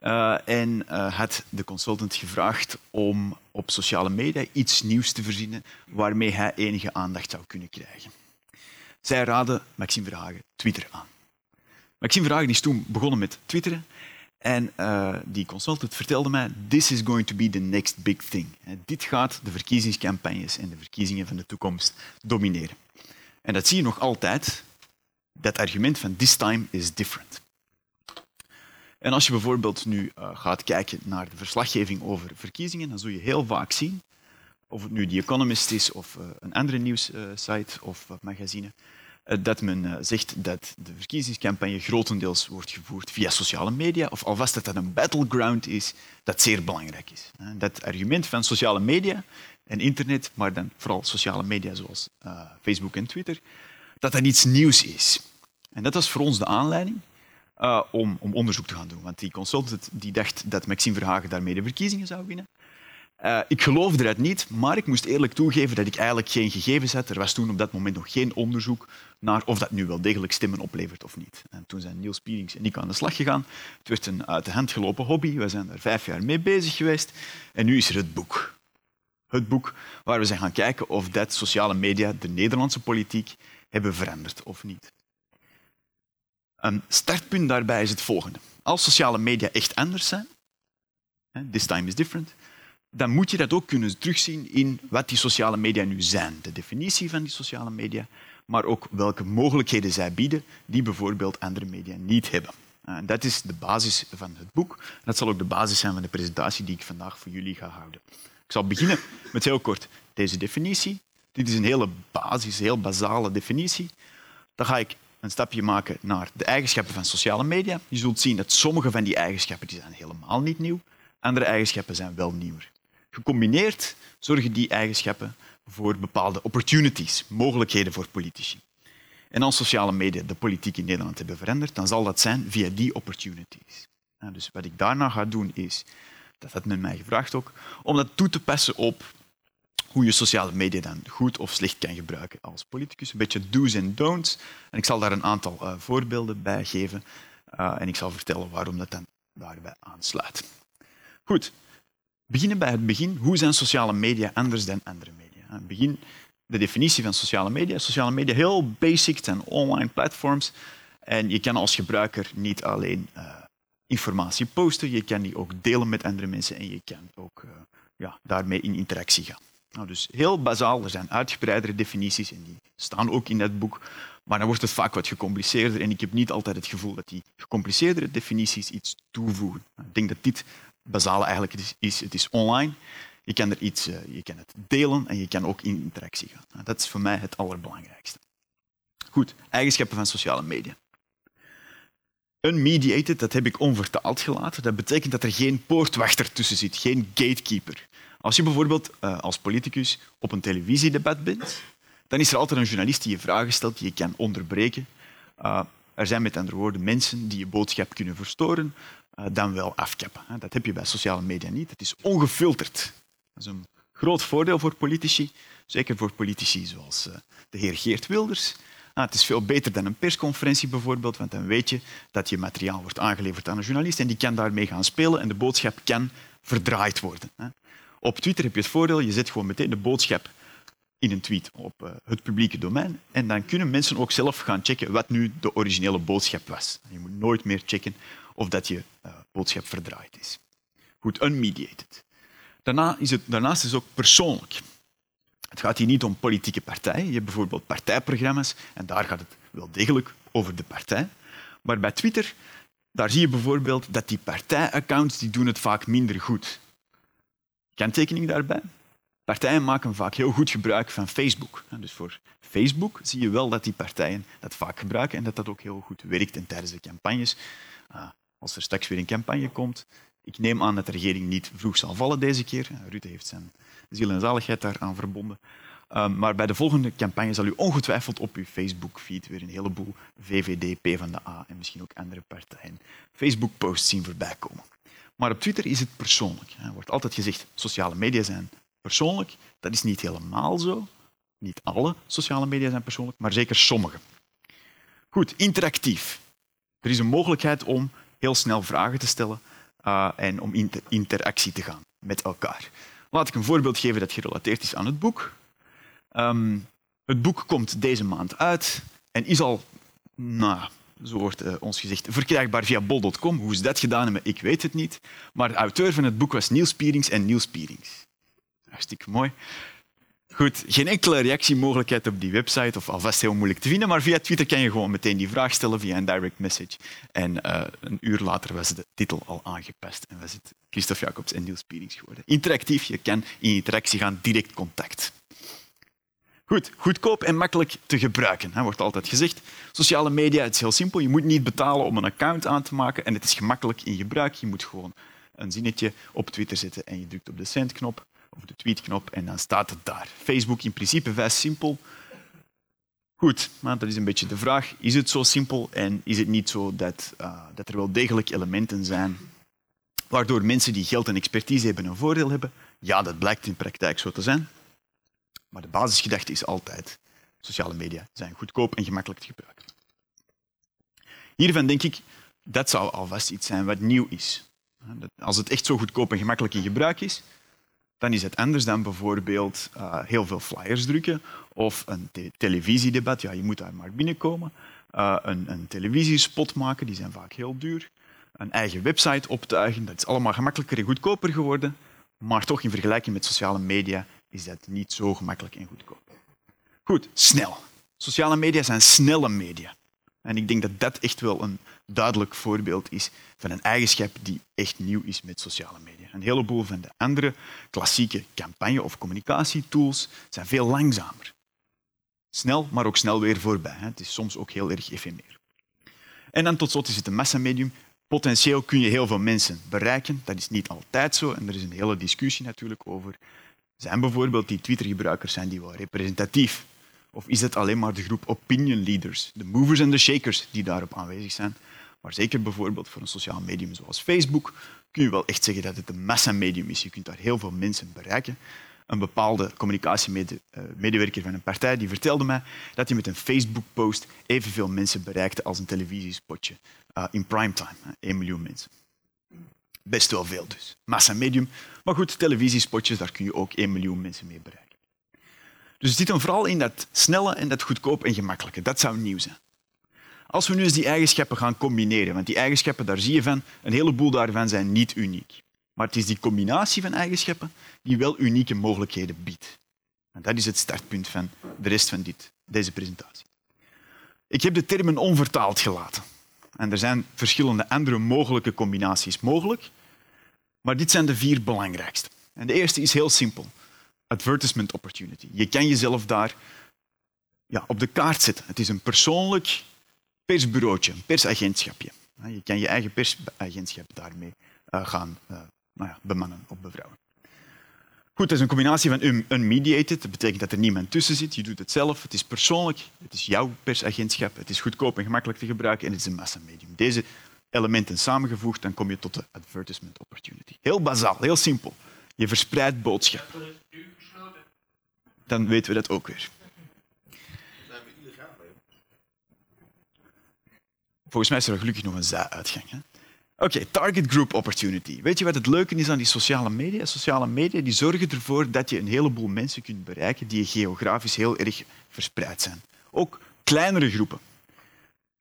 Uh, en uh, had de consultant gevraagd om op sociale media iets nieuws te verzinnen waarmee hij enige aandacht zou kunnen krijgen. Zij raadde Maxime Verhagen Twitter aan. Maxime Verhagen is toen begonnen met twitteren en uh, die consultant vertelde mij, this is going to be the next big thing. Dit gaat de verkiezingscampagnes en de verkiezingen van de toekomst domineren. En dat zie je nog altijd, dat argument van this time is different. En als je bijvoorbeeld nu uh, gaat kijken naar de verslaggeving over verkiezingen, dan zul je heel vaak zien, of het nu The Economist is of uh, een andere nieuwssite of magazine, uh, dat men zegt dat de verkiezingscampagne grotendeels wordt gevoerd via sociale media, of alvast dat dat een battleground is, dat zeer belangrijk is. Dat argument van sociale media en internet, maar dan vooral sociale media zoals Facebook en Twitter, dat dat iets nieuws is. En dat was voor ons de aanleiding uh, om, om, onderzoek te gaan doen. Want die consultant die dacht dat Maxime Verhagen daarmee de verkiezingen zou winnen. Uh, ik geloofde dat niet, maar ik moest eerlijk toegeven dat ik eigenlijk geen gegevens had. Er was toen op dat moment nog geen onderzoek naar of dat nu wel degelijk stemmen oplevert of niet. En toen zijn Niels Pierings en ik aan de slag gegaan. Het werd een uit de hand gelopen hobby. We zijn er vijf jaar mee bezig geweest. En nu is er het boek het boek waar we zijn gaan kijken of dat sociale media de Nederlandse politiek hebben veranderd of niet. Een startpunt daarbij is het volgende. Als sociale media echt anders zijn, this time is different, dan moet je dat ook kunnen terugzien in wat die sociale media nu zijn. De definitie van die sociale media, maar ook welke mogelijkheden zij bieden die bijvoorbeeld andere media niet hebben. En dat is de basis van het boek. Dat zal ook de basis zijn van de presentatie die ik vandaag voor jullie ga houden. Ik zal beginnen met heel kort deze definitie. Dit is een hele basis, heel basale definitie. Dan ga ik een stapje maken naar de eigenschappen van sociale media. Je zult zien dat sommige van die eigenschappen die zijn helemaal niet nieuw. Andere eigenschappen zijn wel nieuwer. Gecombineerd zorgen die eigenschappen voor bepaalde opportunities, mogelijkheden voor politici. En als sociale media de politiek in Nederland hebben veranderd, dan zal dat zijn via die opportunities. Dus wat ik daarna ga doen is dat had men mij gevraagd ook, om dat toe te passen op hoe je sociale media dan goed of slecht kan gebruiken als politicus. Een beetje do's en don'ts. En ik zal daar een aantal uh, voorbeelden bij geven. Uh, en ik zal vertellen waarom dat dan daarbij aansluit. Goed, beginnen bij het begin. Hoe zijn sociale media anders dan andere media? Begin de definitie van sociale media. Sociale media, heel basic, zijn online platforms. En je kan als gebruiker niet alleen uh, informatie posten, je kan die ook delen met andere mensen en je kan ook ja, daarmee in interactie gaan. Nou, dus heel bazaal, er zijn uitgebreidere definities en die staan ook in dat boek, maar dan wordt het vaak wat gecompliceerder en ik heb niet altijd het gevoel dat die gecompliceerdere definities iets toevoegen. Ik denk dat dit basale eigenlijk is, het is online, je kan, er iets, uh, je kan het delen en je kan ook in interactie gaan. Nou, dat is voor mij het allerbelangrijkste. Goed, eigenschappen van sociale media. Unmediated, dat heb ik onvertaald gelaten. Dat betekent dat er geen poortwachter tussen zit, geen gatekeeper. Als je bijvoorbeeld uh, als politicus op een televisiedebat bent, dan is er altijd een journalist die je vragen stelt, die je kan onderbreken. Uh, er zijn met andere woorden mensen die je boodschap kunnen verstoren, uh, dan wel afkappen. Dat heb je bij sociale media niet. Het is ongefilterd. Dat is een groot voordeel voor politici, zeker voor politici zoals de heer Geert Wilders. Ah, het is veel beter dan een persconferentie bijvoorbeeld, want dan weet je dat je materiaal wordt aangeleverd aan een journalist en die kan daarmee gaan spelen en de boodschap kan verdraaid worden. Op Twitter heb je het voordeel, je zet gewoon meteen de boodschap in een tweet op uh, het publieke domein. En dan kunnen mensen ook zelf gaan checken wat nu de originele boodschap was. Je moet nooit meer checken of dat je uh, boodschap verdraaid is. Goed, unmediated. Daarna is het, daarnaast is het ook persoonlijk. Het gaat hier niet om politieke partijen. Je hebt bijvoorbeeld partijprogramma's en daar gaat het wel degelijk over de partij. Maar bij Twitter daar zie je bijvoorbeeld dat die partijaccounts die doen het vaak minder goed. Kanttekening daarbij? Partijen maken vaak heel goed gebruik van Facebook. Dus voor Facebook zie je wel dat die partijen dat vaak gebruiken en dat dat ook heel goed werkt. En tijdens de campagnes, ah, als er straks weer een campagne komt, ik neem aan dat de regering niet vroeg zal vallen deze keer. Rutte heeft zijn ziel en zaligheid daaraan verbonden. Ehm, maar bij de volgende campagne zal u ongetwijfeld op uw Facebook-feed weer een heleboel VVD, PvdA en misschien ook andere partijen Facebook-posts zien voorbij komen. Maar op Twitter is het persoonlijk. Er wordt altijd gezegd, sociale media zijn persoonlijk. Dat is niet helemaal zo. Niet alle sociale media zijn persoonlijk, maar zeker sommige. Goed, interactief. Er is een mogelijkheid om heel snel vragen te stellen uh, en om in interactie te gaan met elkaar. Laat ik een voorbeeld geven dat gerelateerd is aan het boek. Um, het boek komt deze maand uit en is al, nou, zo wordt uh, ons gezegd, verkrijgbaar via bol.com. Hoe ze dat gedaan ik weet het niet. Maar de auteur van het boek was Niels Pierings en Niels Pierings. Hartstikke mooi. Goed, geen enkele reactiemogelijkheid op die website, of alvast heel moeilijk te vinden, maar via Twitter kan je gewoon meteen die vraag stellen via een direct message. En uh, een uur later was de titel al aangepast en was het Christophe Jacobs en Niels Pierings geworden. Interactief, je kan in interactie gaan, direct contact. Goed, goedkoop en makkelijk te gebruiken, hè, wordt altijd gezegd. Sociale media, is heel simpel. Je moet niet betalen om een account aan te maken en het is gemakkelijk in gebruik. Je moet gewoon een zinnetje op Twitter zetten en je drukt op de send-knop of de tweet-knop en dan staat het daar. Facebook in principe vrij simpel. Goed, maar dat is een beetje de vraag. Is het zo simpel en is het niet zo dat, uh, dat er wel degelijk elementen zijn waardoor mensen die geld en expertise hebben een voordeel hebben? Ja, dat blijkt in praktijk zo te zijn. Maar de basisgedachte is altijd, sociale media zijn goedkoop en gemakkelijk te gebruiken. Hiervan denk ik, dat zou alvast iets zijn wat nieuw is. Als het echt zo goedkoop en gemakkelijk in gebruik is, dan is het anders dan bijvoorbeeld uh, heel veel flyers drukken of een te televisiedebat. Ja, je moet daar maar binnenkomen. Uh, een, een televisiespot maken, die zijn vaak heel duur. Een eigen website optuigen, dat is allemaal gemakkelijker en goedkoper geworden. Maar toch in vergelijking met sociale media is dat niet zo gemakkelijk en goedkoop. Goed, snel. Sociale media zijn snelle media. En ik denk dat dat echt wel een duidelijk voorbeeld is van een eigenschap die echt nieuw is met sociale media. Een heleboel van de andere klassieke campagne- of communicatietools zijn veel langzamer. Snel, maar ook snel weer voorbij. Het is soms ook heel erg efemer. En dan tot slot is het een massamedium. Potentieel kun je heel veel mensen bereiken. Dat is niet altijd zo. En er is een hele discussie natuurlijk over zijn bijvoorbeeld die Twitter-gebruikers zijn die wel representatief? Of is het alleen maar de groep opinion leaders, de movers en de shakers, die daarop aanwezig zijn? Maar zeker bijvoorbeeld voor een sociaal medium zoals Facebook kun je wel echt zeggen dat het een massamedium is. Je kunt daar heel veel mensen bereiken. Een bepaalde communicatiemedewerker van een partij die vertelde mij dat hij met een Facebook-post evenveel mensen bereikte als een televisiespotje uh, in primetime. 1 miljoen mensen. Best wel veel dus. Massa medium. Maar goed, televisiespotjes, daar kun je ook 1 miljoen mensen mee bereiken. Dus het zit hem vooral in dat snelle en dat goedkoop en gemakkelijke. Dat zou nieuw zijn. Als we nu eens die eigenschappen gaan combineren, want die eigenschappen, daar zie je van, een heleboel daarvan zijn niet uniek. Maar het is die combinatie van eigenschappen die wel unieke mogelijkheden biedt. En dat is het startpunt van de rest van dit, deze presentatie. Ik heb de termen onvertaald gelaten. En er zijn verschillende andere mogelijke combinaties mogelijk. Maar dit zijn de vier belangrijkste. En de eerste is heel simpel. Advertisement opportunity. Je kan jezelf daar ja, op de kaart zetten. Het is een persoonlijk persbureautje, een persagentschapje. Je kan je eigen persagentschap daarmee uh, gaan uh, nou ja, bemannen of bevrouwen. Goed, het is een combinatie van unmediated. Dat betekent dat er niemand tussen zit. Je doet het zelf. Het is persoonlijk. Het is jouw persagentschap. Het is goedkoop en gemakkelijk te gebruiken. En het is een massamedium. Deze elementen samengevoegd, dan kom je tot de advertisement opportunity. Heel bazaal, heel simpel. Je verspreidt boodschap. Dan weten we dat ook weer. Volgens mij is er gelukkig nog een za-uitgang. Oké, target group opportunity. Weet je wat het leuke is aan die sociale media? Sociale media die zorgen ervoor dat je een heleboel mensen kunt bereiken die geografisch heel erg verspreid zijn. Ook kleinere groepen.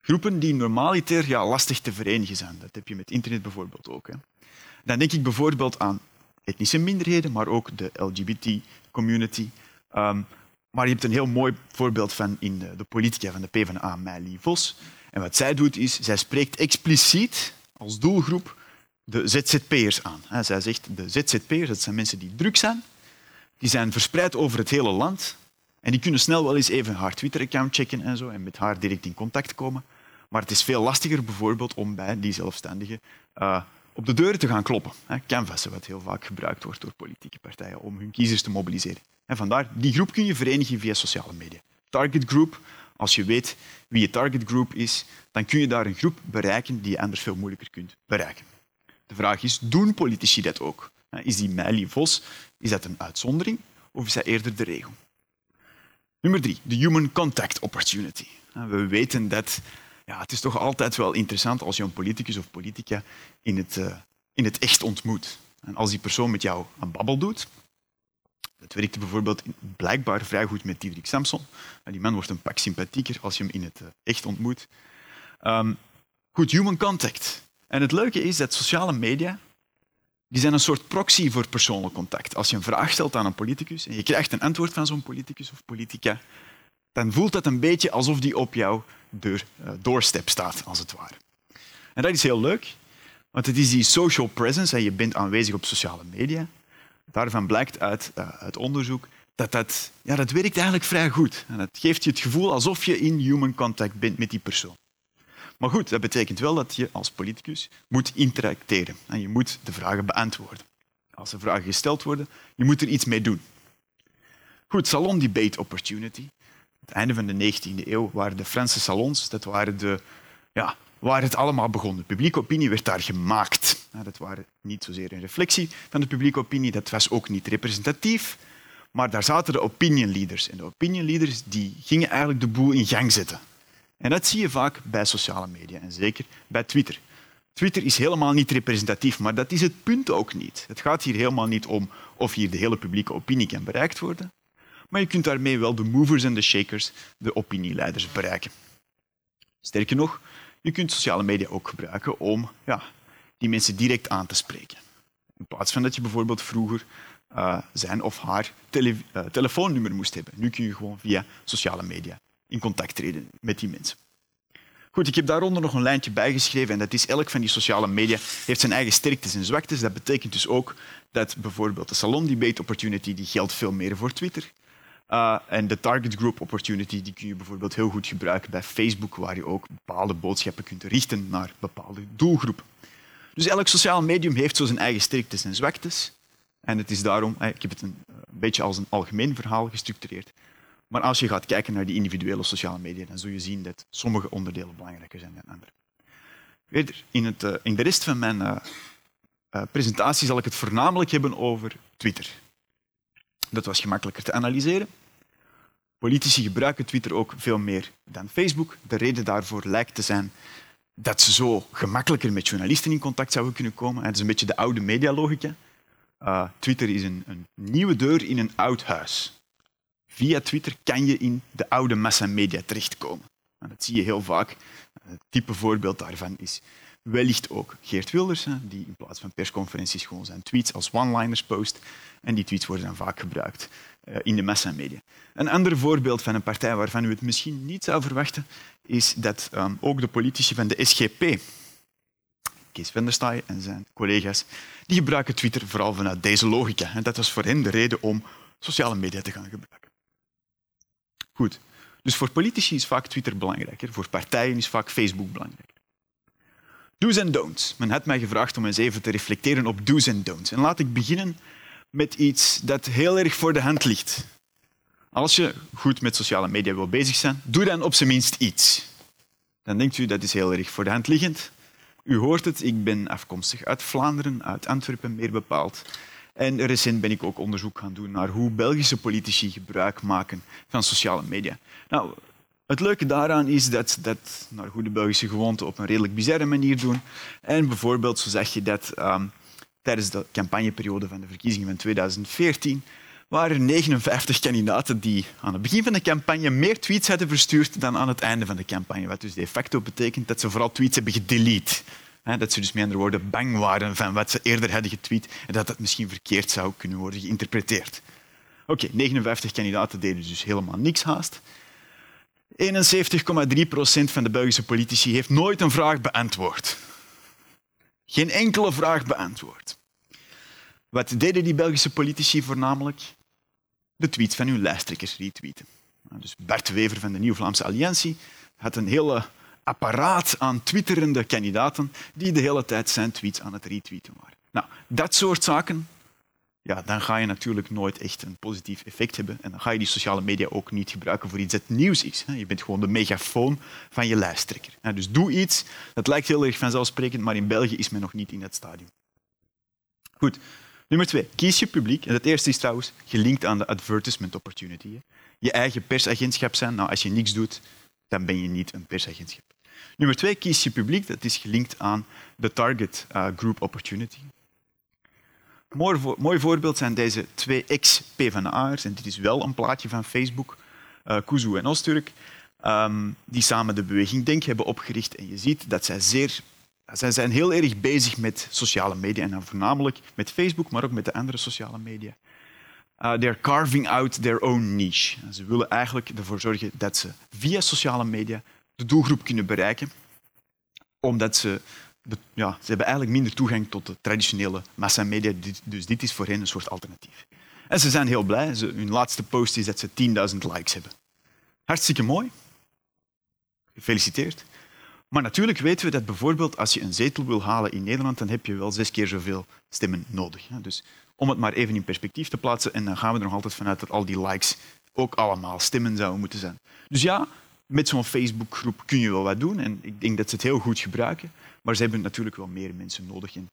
Groepen die normaliter ja, lastig te verenigen zijn. Dat heb je met internet bijvoorbeeld ook. Hè. Dan denk ik bijvoorbeeld aan etnische minderheden, maar ook de LGBT-community. Ehm, maar je hebt een heel mooi voorbeeld van in de, politica van de PvdA, Meili Vos. En wat zij doet is, zij spreekt expliciet als doelgroep de ZZP'ers aan. Zij zegt, de ZZP'ers, dat zijn mensen die druk zijn, die zijn verspreid over het hele land en die kunnen snel wel eens even haar Twitter-account checken en zo en met haar direct in contact komen. Maar het is veel lastiger bijvoorbeeld om bij die zelfstandigen uh, op de deuren te gaan kloppen. Canvassen, wat heel vaak gebruikt wordt door politieke partijen om hun kiezers te mobiliseren. En vandaar, die groep kun je verenigen via sociale media. Target group, als je weet wie je target group is, dan kun je daar een groep bereiken die je anders veel moeilijker kunt bereiken. De vraag is, doen politici dat ook? Is die Meili Vos is dat een uitzondering of is dat eerder de regel? Nummer drie, de human contact opportunity. We weten dat ja, het is toch altijd wel interessant als je een politicus of politica in het, uh, in het echt ontmoet. En als die persoon met jou een babbel doet, dat werkte bijvoorbeeld blijkbaar vrij goed met Diederik Samson. Die man wordt een pak sympathieker als je hem in het eh, echt ontmoet. Um, goed, human contact. En het leuke is dat sociale media die zijn een soort proxy voor persoonlijk contact. Als je een vraag stelt aan een politicus en je krijgt een antwoord van zo'n politicus of politica, dan voelt dat een beetje alsof die op jouw deur, uh, doorstep staat, als het ware. En dat is heel leuk, want het is die social presence, en je bent aanwezig op sociale media. Daarvan blijkt uit, uh, uit onderzoek dat dat, ja, dat werkt eigenlijk vrij goed. En dat geeft je het gevoel alsof je in human contact bent met die persoon. Maar goed, dat betekent wel dat je als politicus moet interacteren en je moet de vragen beantwoorden. Als er vragen gesteld worden, je moet er iets mee doen. Goed, salon debate opportunity. Het einde van de 19e eeuw waren de Franse salons, dat waren de, ja, waar het allemaal begon. De publieke opinie werd daar gemaakt. Dat waren niet zozeer een reflectie van de publieke opinie, dat was ook niet representatief. Maar daar zaten de opinion leaders. En de opinion leaders die gingen eigenlijk de boel in gang zetten. En dat zie je vaak bij sociale media en zeker bij Twitter. Twitter is helemaal niet representatief, maar dat is het punt ook niet. Het gaat hier helemaal niet om of hier de hele publieke opinie kan bereikt worden, maar je kunt daarmee wel de movers en de shakers, de opinieleiders, bereiken. Sterker nog, je kunt sociale media ook gebruiken om ja, die mensen direct aan te spreken. In plaats van dat je bijvoorbeeld vroeger uh, zijn of haar uh, telefoonnummer moest hebben. Nu kun je gewoon via sociale media in contact treden met die mensen. Goed, ik heb daaronder nog een lijntje bijgeschreven en dat is elk van die sociale media heeft zijn eigen sterktes en zwaktes. Dat betekent dus ook dat bijvoorbeeld de Salon Debate Opportunity die geldt veel meer voor Twitter. Uh, en de Target Group Opportunity die kun je bijvoorbeeld heel goed gebruiken bij Facebook, waar je ook bepaalde boodschappen kunt richten naar bepaalde doelgroepen. Dus elk sociaal medium heeft zo zijn eigen sterktes en zwaktes. En het is daarom, ik heb het een, een beetje als een algemeen verhaal gestructureerd. Maar als je gaat kijken naar die individuele sociale media, dan zul je zien dat sommige onderdelen belangrijker zijn dan andere. Verder, in, het, in de rest van mijn presentatie zal ik het voornamelijk hebben over Twitter. Dat was gemakkelijker te analyseren. Politici gebruiken Twitter ook veel meer dan Facebook. De reden daarvoor lijkt te zijn dat ze zo gemakkelijker met journalisten in contact zouden kunnen komen. Het is een beetje de oude medialogica. Uh, Twitter is een, een, nieuwe deur in een oud huis. Via Twitter kan je in de oude massamedia terechtkomen. En dat zie je heel vaak. Het type voorbeeld daarvan is wellicht ook Geert Wilders, die in plaats van persconferenties gewoon zijn tweets als one-liners post. En die tweets worden dan vaak gebruikt uh, in de massamedia. Een ander voorbeeld van een partij waarvan u het misschien niet zou verwachten, is dat um, ook de politici van de SGP, Kees van der en zijn collega's, die gebruiken Twitter vooral vanuit deze logica. En dat was voor hen de reden om sociale media te gaan gebruiken. Goed. Dus voor politici is vaak Twitter belangrijker, voor partijen is vaak Facebook belangrijker. Do's en don'ts. Men had mij gevraagd om eens even te reflecteren op do's en don'ts. En laat ik beginnen met iets dat heel erg voor de hand ligt. Als je goed met sociale media wil bezig zijn, doe dan op zijn minst iets. Dan denkt u dat is heel erg voor de hand liggend. U hoort het, ik ben afkomstig uit Vlaanderen, uit Antwerpen meer bepaald. En recent ben ik ook onderzoek gaan doen naar hoe Belgische politici gebruik maken van sociale media. Nou, Het leuke daaraan is dat ze dat naar goede Belgische gewoonte op een redelijk bizarre manier doen. En bijvoorbeeld, zo zeg je dat ehm, tijdens de campagneperiode van de verkiezingen van 2014 waren er 59 kandidaten die aan het begin van de campagne meer tweets hadden verstuurd dan aan het einde van de campagne. Wat dus de facto betekent dat ze vooral tweets hebben gedelete. Dat ze dus met andere woorden bang waren van wat ze eerder hadden getweet en dat dat misschien verkeerd zou kunnen worden geïnterpreteerd. Oké, 59 kandidaten deden dus helemaal niks haast. 71,3 procent van de Belgische politici heeft nooit een vraag beantwoord. Geen enkele vraag beantwoord. Wat deden die Belgische politici voornamelijk? De tweets van hun lijsttrekkers retweeten. Dus Bert Wever van de Nieuw-Vlaamse Alliantie had een hele apparaat aan twitterende kandidaten die de hele tijd zijn tweets aan het retweeten waren. Nou, dat soort zaken ja, dan ga je natuurlijk nooit echt een positief effect hebben. En dan ga je die sociale media ook niet gebruiken voor iets dat nieuws is. Je bent gewoon de megafoon van je lijsttrekker. Dus doe iets. Dat lijkt heel erg vanzelfsprekend, maar in België is men nog niet in dat stadium. Goed. Nummer twee, kies je publiek. En het eerste is trouwens gelinkt aan de advertisement opportunity. Je eigen persagentschap zijn. Nou, als je niks doet, dan ben je niet een persagentschap. Nummer twee, kies je publiek. Dat is gelinkt aan de target uh, group opportunity. Mooi, mooi voorbeeld zijn deze twee ex-PvdA'ers, en dit is wel een plaatje van Facebook, uh, Kuzu en Osturk, um, die samen de beweging Denk hebben opgericht. En je ziet dat zij zeer zij zijn heel erg bezig met sociale media en dan voornamelijk met Facebook, maar ook met de andere sociale media. Uh, they're carving out their own niche. Ze willen eigenlijk ervoor zorgen dat ze via sociale media de doelgroep kunnen bereiken, omdat ze ja, ze hebben eigenlijk minder toegang tot de traditionele massamedia, dus dit is voor hen een soort alternatief. En ze zijn heel blij. Ze, hun laatste post is dat ze 10.000 likes hebben. Hartstikke mooi. Gefeliciteerd. Maar natuurlijk weten we dat bijvoorbeeld als je een zetel wil halen in Nederland, dan heb je wel zes keer zoveel stemmen nodig. Dus om het maar even in perspectief te plaatsen, en dan gaan we er nog altijd vanuit dat al die likes ook allemaal stemmen zouden moeten zijn. Dus ja, met zo'n Facebookgroep kun je wel wat doen en ik denk dat ze het heel goed gebruiken. Maar ze hebben natuurlijk wel meer mensen nodig. En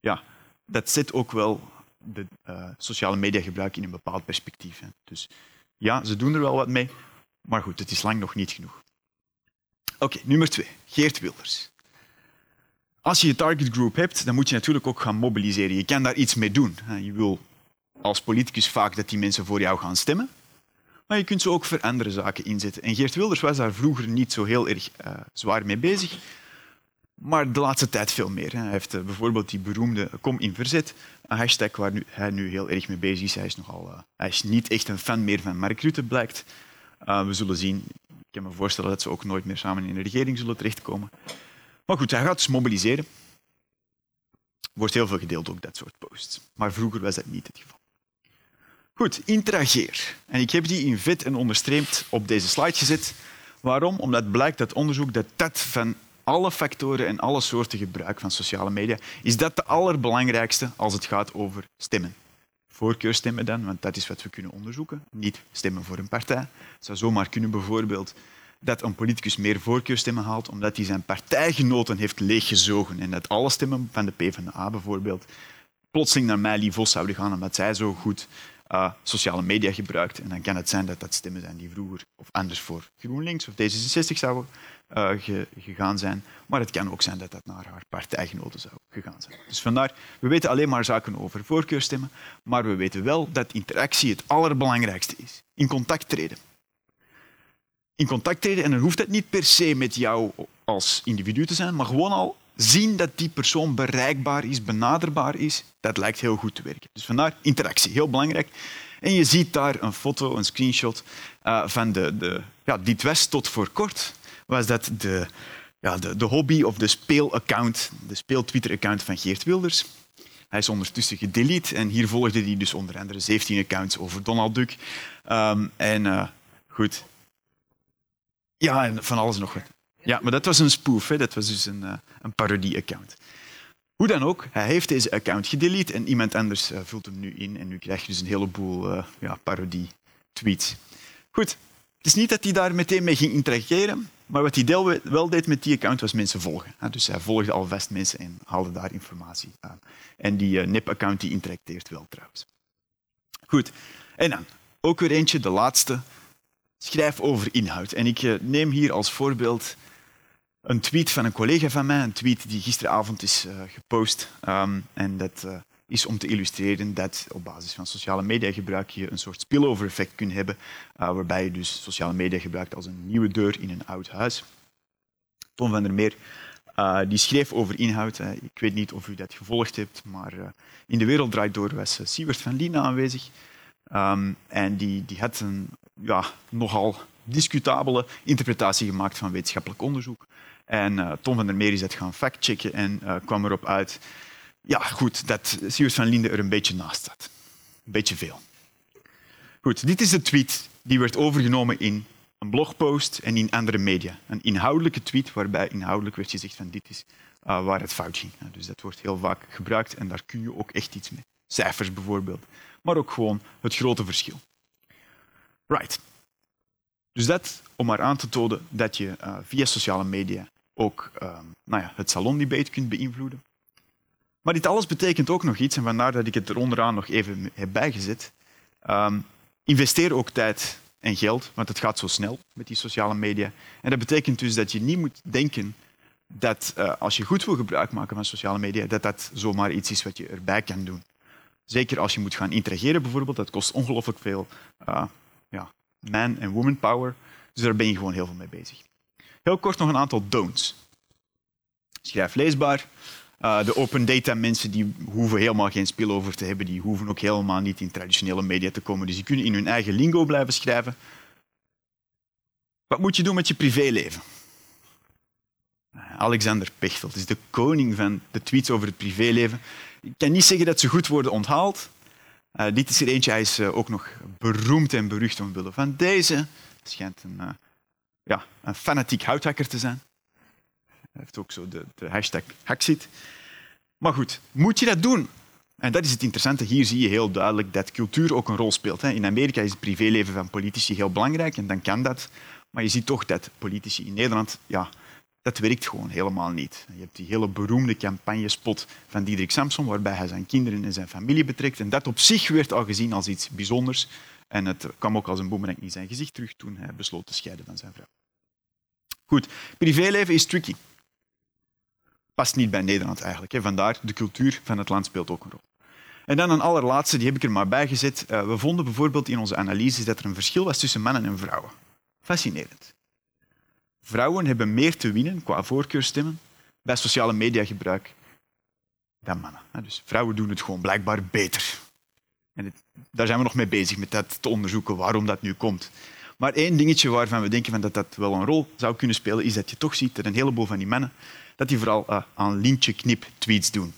ja, dat zet ook wel de uh, sociale media gebruik in een bepaald perspectief. Hè. Dus ja, ze doen er wel wat mee, maar goed, het is lang nog niet genoeg. Oké, nummer twee. Geert Wilders. Als je je target group hebt, dan moet je natuurlijk ook gaan mobiliseren. Je kan daar iets mee doen. Je wil als politicus vaak dat die mensen voor jou gaan stemmen. Maar je kunt ze ook voor andere zaken inzetten. En Geert Wilders was daar vroeger niet zo heel erg uh, zwaar mee bezig. Maar de laatste tijd veel meer. Hij heeft eh, bijvoorbeeld die beroemde Kom in Verzet, een hashtag waar nu, hij nu heel erg mee bezig is. Hij is, nogal, uh, hij is niet echt een fan meer van Mark Rutte, blijkt. Uh, we zullen zien. Ik kan me voorstellen dat ze ook nooit meer samen in de regering zullen terechtkomen. Maar goed, hij gaat dus mobiliseren. Wordt heel veel gedeeld, ook dat soort posts. Maar vroeger was dat niet het geval. Goed, interageer. En ik heb die in vet en onderstreept op deze slide gezet. Waarom? Omdat blijkt uit onderzoek dat dat van alle factoren en alle soorten gebruik van sociale media, is dat de allerbelangrijkste als het gaat over stemmen. Voorkeurstemmen dan, want dat is wat we kunnen onderzoeken. Niet stemmen voor een partij. Het zou zomaar kunnen bijvoorbeeld dat een politicus meer voorkeurstemmen haalt omdat hij zijn partijgenoten heeft leeggezogen en dat alle stemmen van de PvdA bijvoorbeeld plotseling naar Meili Vos zouden gaan omdat zij zo goed uh, sociale media gebruikt. En dan kan het zijn dat dat stemmen zijn die vroeger of anders voor GroenLinks of D66 zouden uh, gegaan zijn. Maar het kan ook zijn dat dat naar haar partijgenoten zou gegaan zijn. Dus vandaar, we weten alleen maar zaken over voorkeurstemmen, maar we weten wel dat interactie het allerbelangrijkste is. In contact treden. In contact treden, en dan hoeft het niet per se met jou als individu te zijn, maar gewoon al zien dat die persoon bereikbaar is, benaderbaar is, dat lijkt heel goed te werken. Dus vandaar interactie, heel belangrijk. En je ziet daar een foto, een screenshot uh, van de, de, ja, dit was tot voor kort was dat de, ja, de, de hobby of de speelaccount, de speeltwitter-account van Geert Wilders. Hij is ondertussen gedelete en hier volgde hij dus onder andere 17 accounts over Donald Duck. Um, en uh, goed. Ja, en van alles nog wat. Ja, maar dat was een spoof, hè. dat was dus een, uh, een parodie-account. Hoe dan ook, hij heeft deze account gedelete en iemand anders uh, vult hem nu in en nu krijg je dus een heleboel ja, parodie-tweets. Goed, het is niet dat hij daar meteen mee ging interageren, maar wat hij wel deed met die account was mensen volgen. Dus hij volgde alvast mensen en haalde daar informatie aan. En die uh, nep-account die interacteert wel trouwens. Goed. En dan ook weer eentje, de laatste. schrijf over inhoud. En ik eh, neem hier als voorbeeld een tweet van een collega van mij, een tweet die gisteravond is uh, gepost. Um, en dat is om te illustreren dat op basis van sociale media gebruik je een soort spillover effect kunt hebben, uh, waarbij je dus sociale media gebruikt als een nieuwe deur in een oud huis. Tom van der Meer uh, die schreef over inhoud. Ik weet niet of u dat gevolgd hebt, maar uh, in de wereld draait door was Siewert van Liene aanwezig. Um, en die, die had een ja, nogal discutabele interpretatie gemaakt van wetenschappelijk onderzoek. En Tom van der Meer is dat gaan factchecken en kwam erop uit ja, goed, dat Siewert van Linde er een beetje naast staat. Een beetje veel. Goed, dit is de tweet die werd overgenomen in een blogpost en in andere media. Een inhoudelijke tweet waarbij inhoudelijk werd gezegd van dit is uh, waar het fout ging. Dus dat wordt heel vaak gebruikt en daar kun je ook echt iets mee. Cijfers bijvoorbeeld. Maar ook gewoon het grote verschil. Right. Dus dat om maar aan te tonen dat je uh, via sociale media ook uh, nou ja, het salondebate kunt beïnvloeden. Maar dit alles betekent ook nog iets, en vandaar dat ik het er onderaan nog even heb bijgezet. Um, investeer ook tijd en geld, want het gaat zo snel met die sociale media. En dat betekent dus dat je niet moet denken dat uh, als je goed wil gebruik maken van sociale media, dat dat zomaar iets is wat je erbij kan doen. Zeker als je moet gaan interageren bijvoorbeeld, dat kost ongelooflijk veel uh, ja, man- en woman power. Dus daar ben je gewoon heel veel mee bezig. Heel kort nog een aantal don'ts. Schrijf leesbaar. Uh, de open data mensen die hoeven helemaal geen spillover te hebben, die hoeven ook helemaal niet in traditionele media te komen. Dus die kunnen in hun eigen lingo blijven schrijven. Wat moet je doen met je privéleven? Alexander Pechtold is de koning van de tweets over het privéleven. Ik kan niet zeggen dat ze goed worden onthaald. Uh, dit is er eentje, hij is uh, ook nog beroemd en berucht omwille van deze. Hij schijnt een, ja, een fanatiek houthakker te zijn. Hij heeft ook zo de, de hashtag Haxit. Maar goed, moet je dat doen? En dat is het interessante. Hier zie je heel duidelijk dat cultuur ook een rol speelt. In Amerika is het privéleven van politici heel belangrijk en dan kan dat. Maar je ziet toch dat politici in Nederland, ja, dat werkt gewoon helemaal niet. Je hebt die hele beroemde campagnespot van Diederik Samson, waarbij hij zijn kinderen en zijn familie betrekt. En dat op zich werd al gezien als iets bijzonders. En het kwam ook als een boemerang in zijn gezicht terug toen hij besloot te scheiden van zijn vrouw. Goed, privéleven is tricky past niet bij Nederland eigenlijk. Hè. Vandaar, de cultuur van het land speelt ook een rol. En dan een allerlaatste, die heb ik er maar bij gezet. Uh, we vonden bijvoorbeeld in onze analyses dat er een verschil was tussen mannen en vrouwen. Fascinerend. Vrouwen hebben meer te winnen qua voorkeurstemmen bij sociale mediagebruik dan mannen. Dus vrouwen doen het gewoon blijkbaar beter. En daar zijn we nog mee bezig met dat te onderzoeken waarom dat nu komt. Maar één dingetje waarvan we denken van dat dat wel een rol zou kunnen spelen, is dat je toch ziet dat een heleboel van die mannen dat die vooral uh, aan lintje knip tweets doen.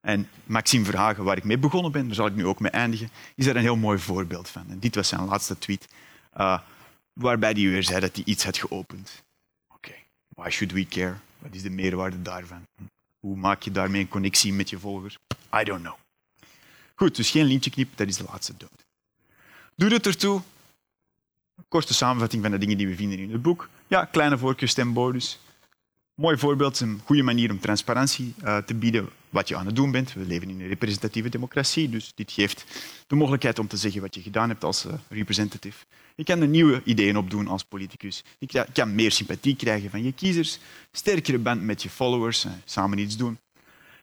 En Maxime Verhagen, waar ik mee begonnen ben, daar zal ik nu ook mee eindigen, is daar een heel mooi voorbeeld van. En dit was zijn laatste tweet, uh, waarbij hij weer zei dat hij iets had geopend. Oké, why should we care? Wat is de meerwaarde daarvan? Hoe maak je daarmee een connectie met je volgers? I don't know. Goed, dus geen lintje knip, dat is de laatste dood. Doe het ertoe. Korte samenvatting van de dingen die we vinden in het boek. Ja, kleine voorkeursstembonus mooi voorbeeld, een goede manier om transparantie uh, te bieden wat je aan het doen bent. We leven in een representatieve democratie, dus dit geeft de mogelijkheid om te zeggen wat je gedaan hebt als uh, representative. Je kan er nieuwe ideeën opdoen als politicus. Je kan meer sympathie krijgen van je kiezers, sterkere band met je followers, uh, samen iets doen.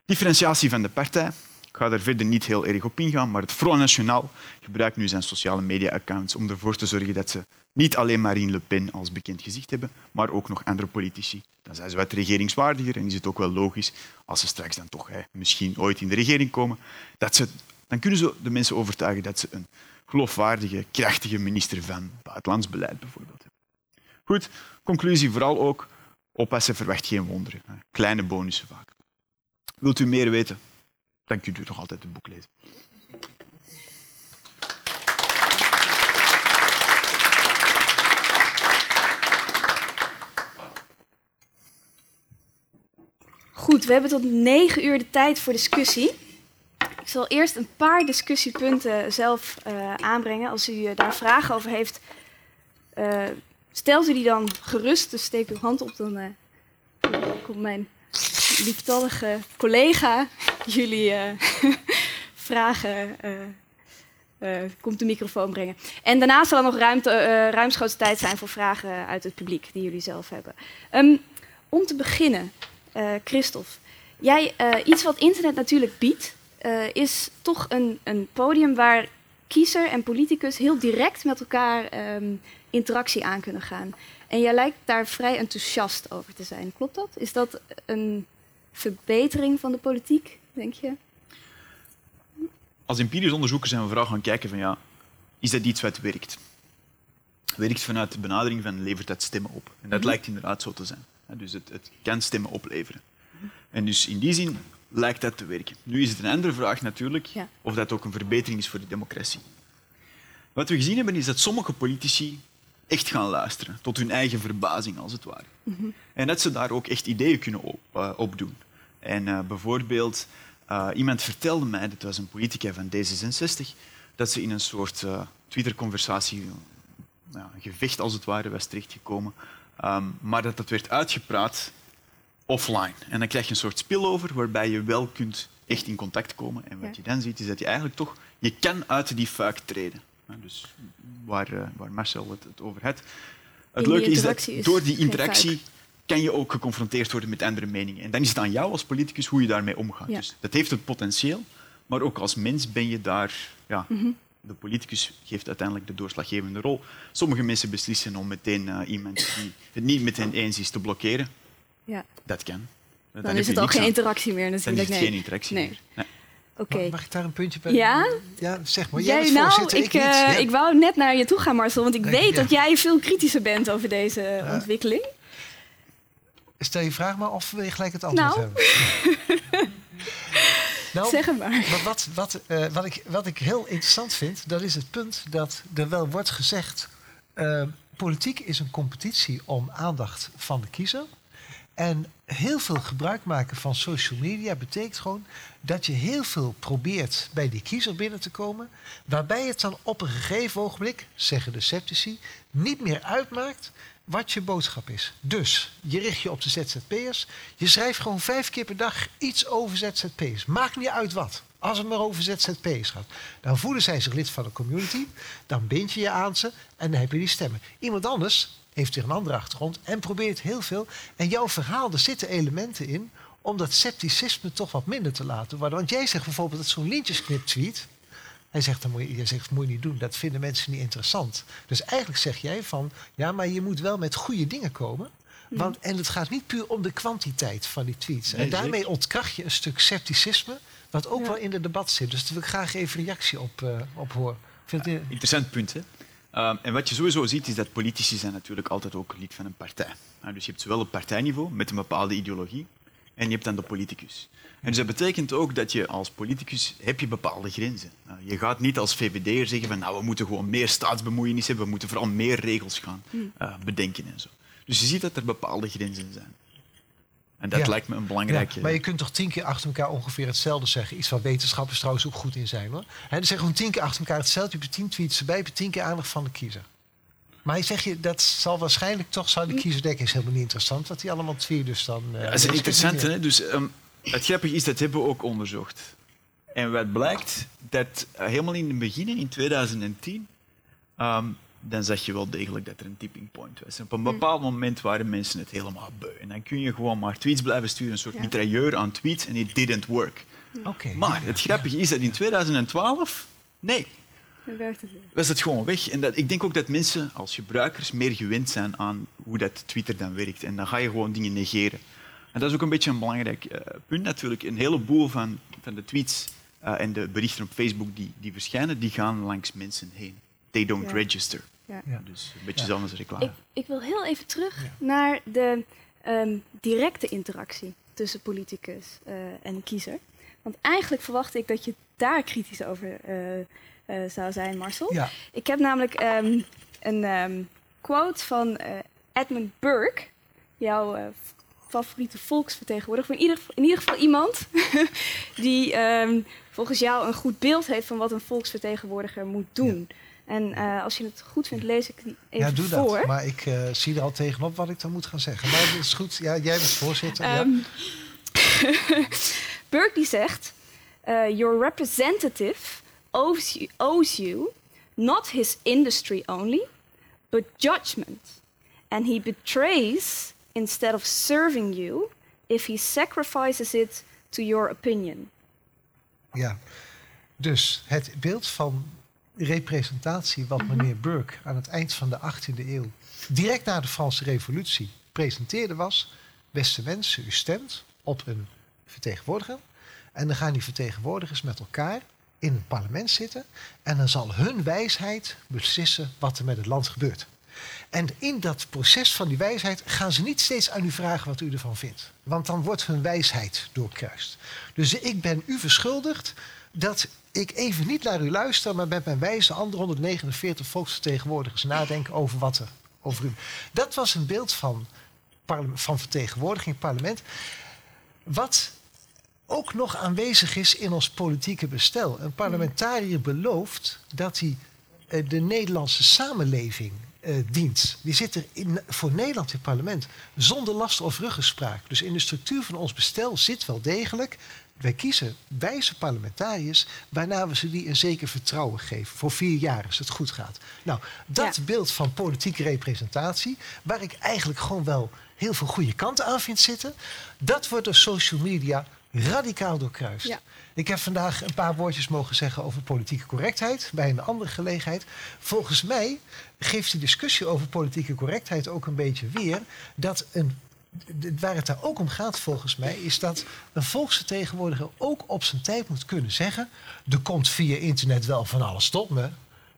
Differentiatie van de partij. Ik ga daar verder niet heel erg op ingaan, maar het Front National gebruikt nu zijn sociale media-accounts om ervoor te zorgen dat ze niet alleen Marine Le Pen als bekend gezicht hebben, maar ook nog andere politici. Dan zijn ze wat regeringswaardiger en is het ook wel logisch, als ze straks dan toch hè, misschien ooit in de regering komen, dat ze, dan kunnen ze de mensen overtuigen dat ze een geloofwaardige, krachtige minister van buitenlands beleid bijvoorbeeld hebben. Goed, conclusie vooral ook, oppassen verwacht geen wonderen. Kleine bonussen vaak. Wilt u meer weten? Dan kunt u toch altijd het boek lezen. Goed, we hebben tot negen uur de tijd voor discussie. Ik zal eerst een paar discussiepunten zelf uh, aanbrengen. Als u daar vragen over heeft, uh, stelt u die dan gerust. Dus steek uw hand op, dan komt mijn lieftallige collega jullie vragen eh, komt de microfoon brengen. En daarna zal er nog ruimte, eh, ruimschoots tijd zijn voor vragen uit het publiek die jullie zelf hebben. Ehm, om te beginnen, eh Christophe, jij, eh, iets wat internet natuurlijk biedt, eh, is toch een, een podium waar kiezer en politicus heel direct met elkaar ehm, interactie aan kunnen gaan. En jij lijkt daar vrij enthousiast over te zijn. Klopt dat? Is dat een verbetering van de politiek, denk je? Als empirisch onderzoeker zijn we vooral gaan kijken van ja, is dat iets wat werkt? Werkt vanuit de benadering van levert dat stemmen op? En dat Mhm. lijkt inderdaad zo te zijn. Hè, Dus het, het kan stemmen opleveren. En dus in die zin lijkt dat te werken. Nu is het een andere vraag natuurlijk Ja. of dat ook een verbetering is voor de democratie. Wat we gezien hebben is dat sommige politici echt gaan luisteren, tot hun eigen verbazing als het ware. En dat ze daar ook echt ideeën kunnen op, eh, opdoen. En eh, bijvoorbeeld, eh, iemand vertelde mij, dat was een politica van D66, dat ze in een soort eh, Twitter-conversatie, nou, een gevecht als het ware, was terechtgekomen, Ehm, maar dat dat werd uitgepraat offline. En dan krijg je een soort spillover waarbij je wel kunt echt in contact komen. En wat je dan ziet, is dat je eigenlijk toch... Je kan uit die fuik treden. Dus waar, waar Marcel het, het over had. Het leuke is dat door die interactie. Kan je ook geconfronteerd worden met andere meningen. En dan is het aan jou als politicus hoe je daarmee omgaat. Ja. Dus dat heeft het potentieel, maar ook als mens ben je daar... Ja, Mhm. De politicus geeft uiteindelijk de doorslaggevende rol. Sommige mensen beslissen om meteen eh, iemand die het niet met hen eens is te blokkeren. Ja. Dat kan. Dan, is het al geen aan. interactie meer Dan is natuurlijk. het Nee. geen interactie Nee. meer. Nee. Mag, mag ik daar een puntje bij? Ja? Ja, zeg maar. Jij Jij, nou, voorzitter, ik, ik, niet. eh, Ja. ik wou net naar je toe gaan, Marcel, want ik weet ja. dat jij veel kritischer bent over deze ontwikkeling. Stel je vraag maar of wil je gelijk het antwoord Nou. hebben? nou, Zeg het maar. Maar wat, wat, eh, wat, ik, wat ik heel interessant vind, dat is het punt dat er wel wordt gezegd... eh, politiek is een competitie om aandacht van de kiezer. En heel veel gebruik maken van social media betekent gewoon dat je heel veel probeert bij die kiezer binnen te komen. Waarbij het dan op een gegeven ogenblik, zeggen de sceptici, niet meer uitmaakt wat je boodschap is. Dus je richt je op de ZZP'ers. Je schrijft gewoon vijf keer per dag iets over ZZP'ers. Maakt niet uit wat. Als het maar over ZZP'ers gaat. Dan voelen zij zich lid van de community. Dan bind je je aan ze en dan heb je die stemmen. Iemand anders heeft weer een andere achtergrond en probeert heel veel. En jouw verhaal, er zitten elementen in om dat scepticisme toch wat minder te laten worden. Want jij zegt bijvoorbeeld dat zo'n lintjesknip tweet. Hij zegt, dat moet je, jij zegt, dat moet je niet doen. Dat vinden mensen niet interessant. Dus eigenlijk zeg jij van, ja, maar je moet wel met goede dingen komen. Want, en het gaat niet puur om de kwantiteit van die tweets. Nee, en daarmee zeker. ontkracht je een stuk scepticisme, wat ook Ja. wel in het debat zit. Dus daar wil ik graag even reactie op, eh, op horen. Het, Interessant punt. Hè? Ehm, en wat je sowieso ziet, is dat politici zijn natuurlijk altijd ook lid van een partij. Nou, dus je hebt zowel het partijniveau met een bepaalde ideologie en je hebt dan de politicus. En dus dat betekent ook dat je als politicus heb je bepaalde grenzen. Nou, je gaat niet als VVD'er zeggen van nou, we moeten gewoon meer staatsbemoeienis hebben, we moeten vooral meer regels gaan eh, bedenken en zo. Dus je ziet dat er bepaalde grenzen zijn. En dat Ja. lijkt me een Ja, belangrijke... maar je kunt toch tien keer achter elkaar ongeveer hetzelfde zeggen. Iets waar wetenschappers trouwens ook goed in zijn hoor. Hè, dan zeggen gewoon tien keer achter elkaar hetzelfde. Je hebt tien tweets erbij, je hebt tien keer aandacht van de kiezer. Maar hij zeg je, dat zal waarschijnlijk toch, zou de kiezer denken, is helemaal niet interessant wat die allemaal tweet. Dus dan. eh, Ja, dat is dat interessant. Hè? Dus, ehm, het grappige is, dat hebben we ook onderzocht. En wat blijkt, dat helemaal in het begin, in 2010, ehm, dan zag je wel degelijk dat er een tipping point was. Op een bepaald moment waren mensen het helemaal beu. En dan kun je gewoon maar tweets blijven sturen, een soort Ja. mitrailleur aan tweets, en it didn't work. Oké. Maar het grappige is dat in 2012, nee, was het gewoon weg. En dat, ik denk ook dat mensen als gebruikers meer gewend zijn aan hoe dat Twitter dan werkt. En dan ga je gewoon dingen negeren. En dat is ook een beetje een belangrijk eh, punt natuurlijk. Een heleboel van, van de tweets eh, en de berichten op Facebook die, die verschijnen, die gaan langs mensen heen. They don't Ja. register. Ja. Ja. Dus een beetje zelfs als reclame. Ik, ik wil heel even terug Ja. naar de ehm, directe interactie tussen politicus eh, en kiezer. Want eigenlijk verwacht ik dat je daar kritisch over eh, eh, zou zijn, Marcel. Ja, Ik heb namelijk ehm, een ehm, quote van eh, Edmund Burke, jouw eh, favoriete volksvertegenwoordiger. In ieder, geval- in ieder geval iemand die ehm, volgens jou een goed beeld heeft van wat een volksvertegenwoordiger moet doen. En eh, als je het goed vindt, lees ik die even ja doe voor. dat. Maar ik eh, zie er al tegenop wat ik dan moet gaan zeggen. Maar dat is goed. Ja, jij bent voorzitter. ja. Ehm, Burke die zegt, eh, your representative owes you, owes you not his industry only, but judgment. And he betrays instead of serving you if he sacrifices it to your opinion. Ja, dus het beeld van representatie wat meneer Burke aan het eind van de 18e eeuw, direct na de Franse Revolutie, presenteerde was: beste mensen, u stemt op een vertegenwoordiger. En dan gaan die vertegenwoordigers met elkaar in het parlement zitten. En dan zal hun wijsheid beslissen wat er met het land gebeurt. En in dat proces van die wijsheid gaan ze niet steeds aan u vragen wat u ervan vindt. Want dan wordt hun wijsheid doorkruist. Dus ik ben u verschuldigd dat ik even niet naar u luister, maar met mijn wijze andere 149 volksvertegenwoordigers nadenken over wat er over u. Dat was een beeld van, van vertegenwoordiging in parlement. Wat ook nog aanwezig is in ons politieke bestel. Een parlementariër belooft dat hij eh, de Nederlandse samenleving uh, dient. Die zit er in, voor Nederland in het parlement zonder last of ruggespraak. Dus in de structuur van ons bestel zit wel degelijk. Wij kiezen wijze parlementariërs, waarna we ze die een zeker vertrouwen geven. Voor vier jaar als het goed gaat. Nou, dat Ja. beeld van politieke representatie, waar ik eigenlijk gewoon wel heel veel goede kanten aan vind zitten, dat wordt door social media radicaal doorkruist. Ja. Ik heb vandaag een paar woordjes mogen zeggen over politieke correctheid bij een andere gelegenheid. Volgens mij geeft die discussie over politieke correctheid ook een beetje weer dat een. Waar het daar ook om gaat, volgens mij, is dat een volksvertegenwoordiger ook op zijn tijd moet kunnen zeggen: Er komt via internet wel van alles tot me.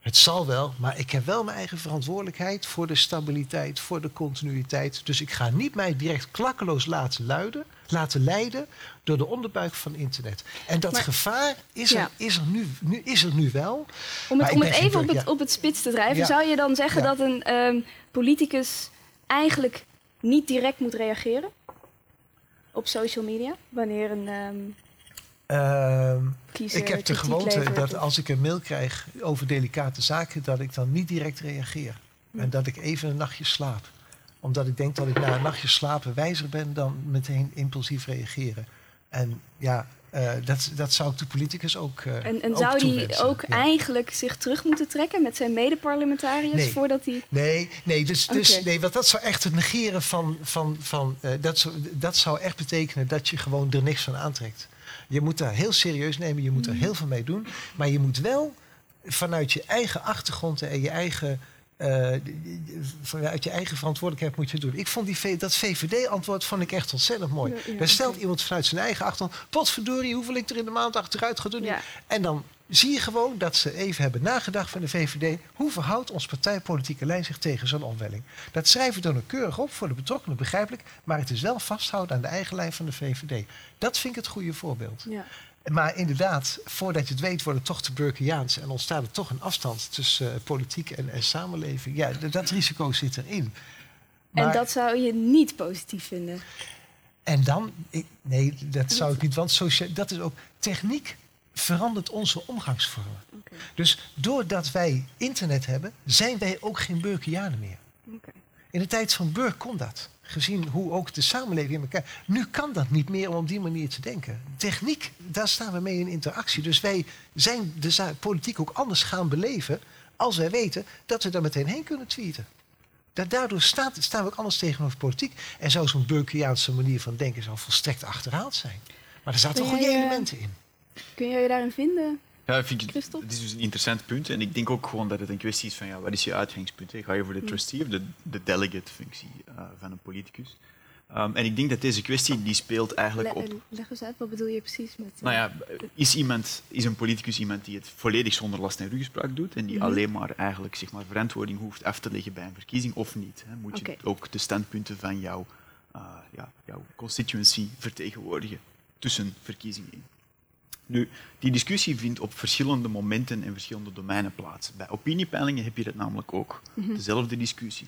Het zal wel, maar ik heb wel mijn eigen verantwoordelijkheid voor de stabiliteit, voor de continuïteit. Dus ik ga niet mij direct klakkeloos laten, luiden, laten leiden door de onderbuik van internet. En dat Maar- gevaar is, Ja. er, is, er nu, nu, is er nu wel. Om het, om het even op het, ja. op het spits te drijven, Ja. zou je dan zeggen dat een ehm, politicus eigenlijk niet direct moet reageren op social media wanneer een ehm, Ehm, kiezer ik heb de gewoonte dat als ik een mail krijg over delicate zaken, dat ik dan niet direct reageer. En dat ik even een nachtje slaap. Omdat ik denk dat ik na een nachtje slapen wijzer ben dan meteen impulsief reageren. En ja, eh, dat, dat zou ik de politicus ook. eh, En, en ook zou die toewensen. ook Ja. eigenlijk zich terug moeten trekken met zijn medeparlementariërs Nee. voordat hij... Nee, nee, dus, dus, nee want dat zou echt het negeren van. van, van eh, dat, zou, dat zou echt betekenen dat je gewoon er niks van aantrekt. Je moet daar heel serieus nemen, je moet er heel veel mee doen. Maar je moet wel vanuit je eigen achtergrond en je eigen. eh, vanuit je eigen verantwoordelijkheid moet je het doen. Ik vond die, dat VVD-antwoord vond ik echt ontzettend mooi. Ja, ja, Daar stelt iemand vanuit zijn eigen achtergrond... potverdorie, hoeveel ik er in de maand achteruit ga doen. Ja. En dan zie je gewoon dat ze even hebben nagedacht van de VVD... hoe verhoudt ons partijpolitieke lijn zich tegen zo'n omwelling? Dat schrijven we dan keurig op, voor de betrokkenen begrijpelijk... maar het is wel vasthouden aan de eigen lijn van de VVD. Dat vind ik het goede voorbeeld. Ja. Maar inderdaad, voordat je het weet, wordt het toch te Burkeaans... en ontstaat er toch een afstand tussen eh, politiek en, en samenleving. Ja, dat risico zit erin. En Maar- dat zou je niet positief vinden. En dan, ik, nee, dat zou ik niet, want socia- dat is ook techniek verandert onze omgangsvormen. Dus doordat wij internet hebben, zijn wij ook geen Burkeanen meer. In de tijd van Burke kon dat. Gezien hoe ook de samenleving in elkaar. Nu kan dat niet meer om op die manier te denken. Techniek, daar staan we mee in interactie. Dus wij zijn de politiek ook anders gaan beleven. als wij weten dat we daar meteen heen kunnen tweeten. Da- Daardoor staat, staan we ook anders tegenover politiek. En zou zo'n Burkeaanse manier van denken zou volstrekt achterhaald zijn. Maar er zaten goede eh, elementen in. Kun jij je daarin vinden? Ja, vind ik, Christophe? het is dus een interessant punt. En ik denk ook gewoon dat het een kwestie is van ja, wat is je uitgangspunt? hè? Ga je voor de trustee of de, de delegate-functie eh, van een politicus? Ehm, en ik denk dat deze kwestie die speelt eigenlijk op. eh, leg eens uit, wat bedoel je precies met... eh, Nou ja, is, iemand, is een politicus iemand die het volledig zonder last en ruggespraak doet en die Mhm. alleen maar eigenlijk zeg maar, verantwoording hoeft af te leggen bij een verkiezing of niet? Hè? Moet je ook de standpunten van jouw, eh, ja, jouw constituency vertegenwoordigen tussen verkiezingen in? Nu, die discussie vindt op verschillende momenten en verschillende domeinen plaats. Bij opiniepeilingen heb je dat namelijk ook, Mhm. dezelfde discussie.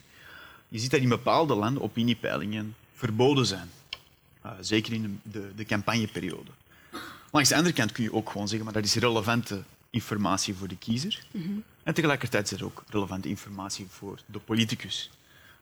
Je ziet dat in bepaalde landen opiniepeilingen verboden zijn. Uh, zeker in de, de, de campagneperiode. Langs de andere kant kun je ook gewoon zeggen, maar dat is relevante informatie voor de kiezer. Mhm. En tegelijkertijd is er ook relevante informatie voor de politicus.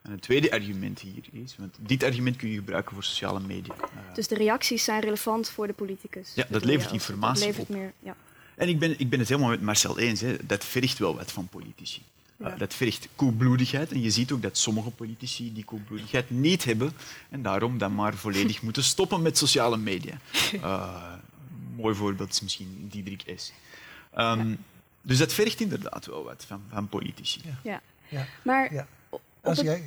En het tweede argument hier is, want dit argument kun je gebruiken voor sociale media. Uh, Dus de reacties zijn relevant voor de politicus. Ja, dat levert informatie dat levert op. Meer, ja. En ik ben, ik ben het helemaal met Marcel eens. Hè. Dat vergt wel wat van politici. Ja. Uh, dat vergt koelbloedigheid. En je ziet ook dat sommige politici die koelbloedigheid niet hebben. En daarom dan maar volledig moeten stoppen met sociale media. Uh, een mooi voorbeeld is misschien Diederik S. Um, ja. Dus dat vergt inderdaad wel wat van, van politici. Ja. Ja. Maar Op, het, jij,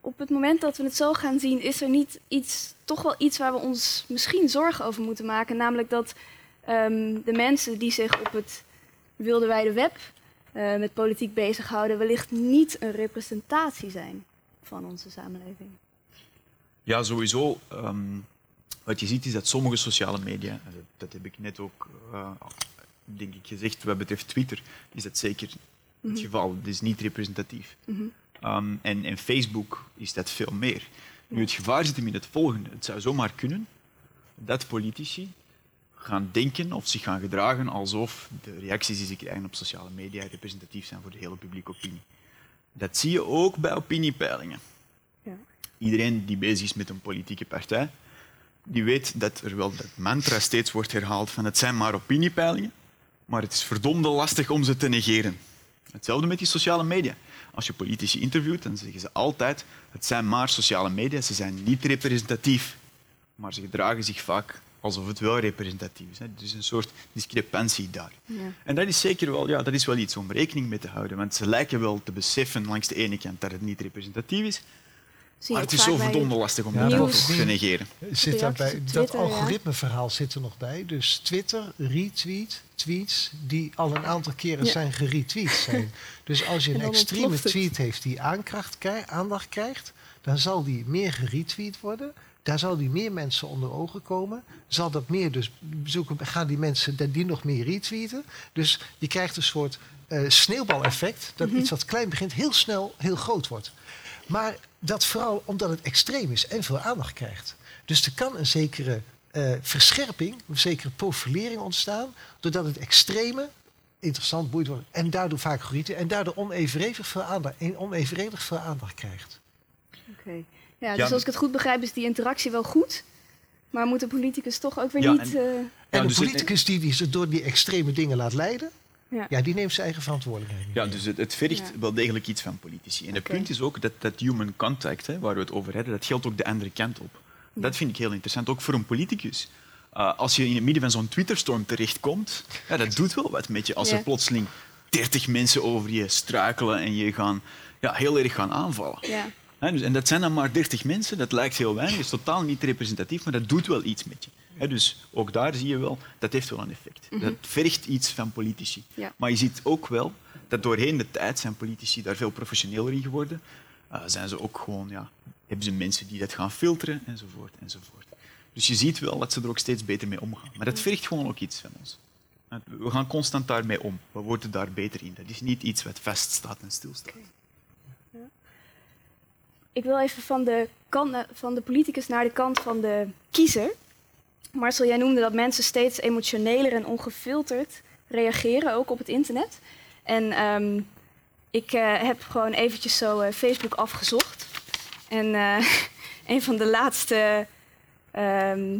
op het moment dat we het zo gaan zien, is er niet iets, toch wel iets waar we ons misschien zorgen over moeten maken. Namelijk dat ehm, de mensen die zich op het wilde wijde web eh, met politiek bezighouden, wellicht niet een representatie zijn van onze samenleving. Ja, sowieso. Um, wat je ziet is dat sommige sociale media, dat, heb ik net ook uh, denk ik gezegd, wat betreft Twitter, is dat zeker het geval. Het is niet representatief. Mhm. Um, en, en Facebook is dat veel meer. Nu, het gevaar zit hem in het volgende. Het zou zomaar kunnen dat politici gaan denken of zich gaan gedragen alsof de reacties die ze krijgen op sociale media representatief zijn voor de hele publieke opinie. Dat zie je ook bij opiniepeilingen. Ja. Iedereen die bezig is met een politieke partij, die weet dat er wel dat mantra steeds wordt herhaald van het zijn maar opiniepeilingen, maar het is verdomde lastig om ze te negeren. Hetzelfde met die sociale media. Als je politici interviewt, dan zeggen ze altijd het zijn maar sociale media, ze zijn niet representatief. Maar ze gedragen zich vaak alsof het wel representatief is. Dus een soort discrepantie daar. Ja. En dat is zeker wel, ja, dat is wel iets om rekening mee te houden. Want ze lijken wel te beseffen langs de ene kant dat het niet representatief is, maar het is zo verdomde lastig om Ja, dat te negeren. zit daarbij, dat algoritmeverhaal zit er nog bij. Dus Twitter retweet tweets die al een aantal keren Ja. zijn geretweet zijn. Dus als je En een extreme tweet heeft die aankracht, krij- aandacht krijgt, dan zal die meer geretweet worden. Daar zal die meer mensen onder ogen komen. Zal dat meer dus zoeken, gaan die mensen dan die nog meer retweeten. Dus je krijgt een soort eh, sneeuwbaleffect. Dat Mhm. iets wat klein begint heel snel heel groot wordt. Maar dat vooral omdat het extreem is en veel aandacht krijgt. Dus er kan een zekere eh, verscherping, een zekere profilering ontstaan. Doordat het extreme interessant, boeiend wordt. En daardoor vaak gerieten. En daardoor onevenredig veel aandacht, onevenredig veel aandacht krijgt. Oké. Ja, dus Ja, als ik het goed begrijp, is die interactie wel goed. Maar moet de politicus toch ook weer Ja, niet. en- eh, En Ja, de dus politicus die, die ze door die extreme dingen laat leiden, ja. ja, die neemt zijn eigen verantwoordelijkheid. Ja, dus het, het vergt Ja. wel degelijk iets van politici. En het punt is ook dat dat human contact, hè, waar we het over hebben, dat geldt ook de andere kant op. Dat vind ik heel interessant, ook voor een politicus. Uh, als je in het midden van zo'n Twitterstorm terechtkomt, ja, dat doet wel wat met je. Als Ja. er plotseling 30 mensen over je struikelen en je gaan, ja, heel erg gaan aanvallen. ja. Hè, dus, en dat zijn dan maar 30 mensen, dat lijkt heel weinig, is totaal niet representatief, maar dat doet wel iets met je. Dus ook daar zie je wel, dat heeft wel een effect. Dat vergt iets van politici. Ja. Maar je ziet ook wel dat doorheen de tijd zijn politici daar veel professioneler in geworden. Uh, zijn ze ook gewoon, ja, hebben ze mensen die dat gaan filteren, enzovoort, enzovoort. Dus je ziet wel dat ze er ook steeds beter mee omgaan. Maar dat vergt gewoon ook iets van ons. We gaan constant daarmee om. We worden daar beter in. Dat is niet iets wat vaststaat en stilstaat. Ik wil even van de, kant, van de politicus naar de kant van de kiezer. Marcel, jij noemde dat mensen steeds emotioneler en ongefilterd reageren, ook op het internet. En ehm, ik eh, heb gewoon eventjes zo eh, Facebook afgezocht. En eh, een van de laatste ehm,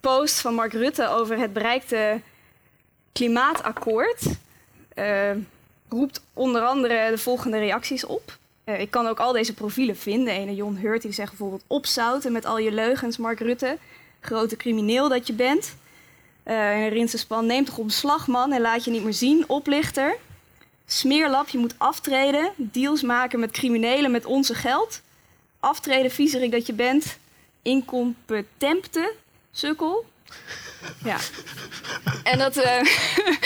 posts van Mark Rutte over het bereikte klimaatakkoord roept onder andere de volgende reacties op. Ik kan ook al deze profielen vinden. Ene Jon Hurt die zegt bijvoorbeeld opzouten met al je leugens, Mark Rutte. Grote crimineel dat je bent. Eh en Span, neem toch op man en laat je niet meer zien, oplichter. Smeerlap, je moet aftreden. Deals maken met criminelen met onze geld. Aftreden, viezerik dat je bent. Incompetente, sukkel. Ja. En dat, eh,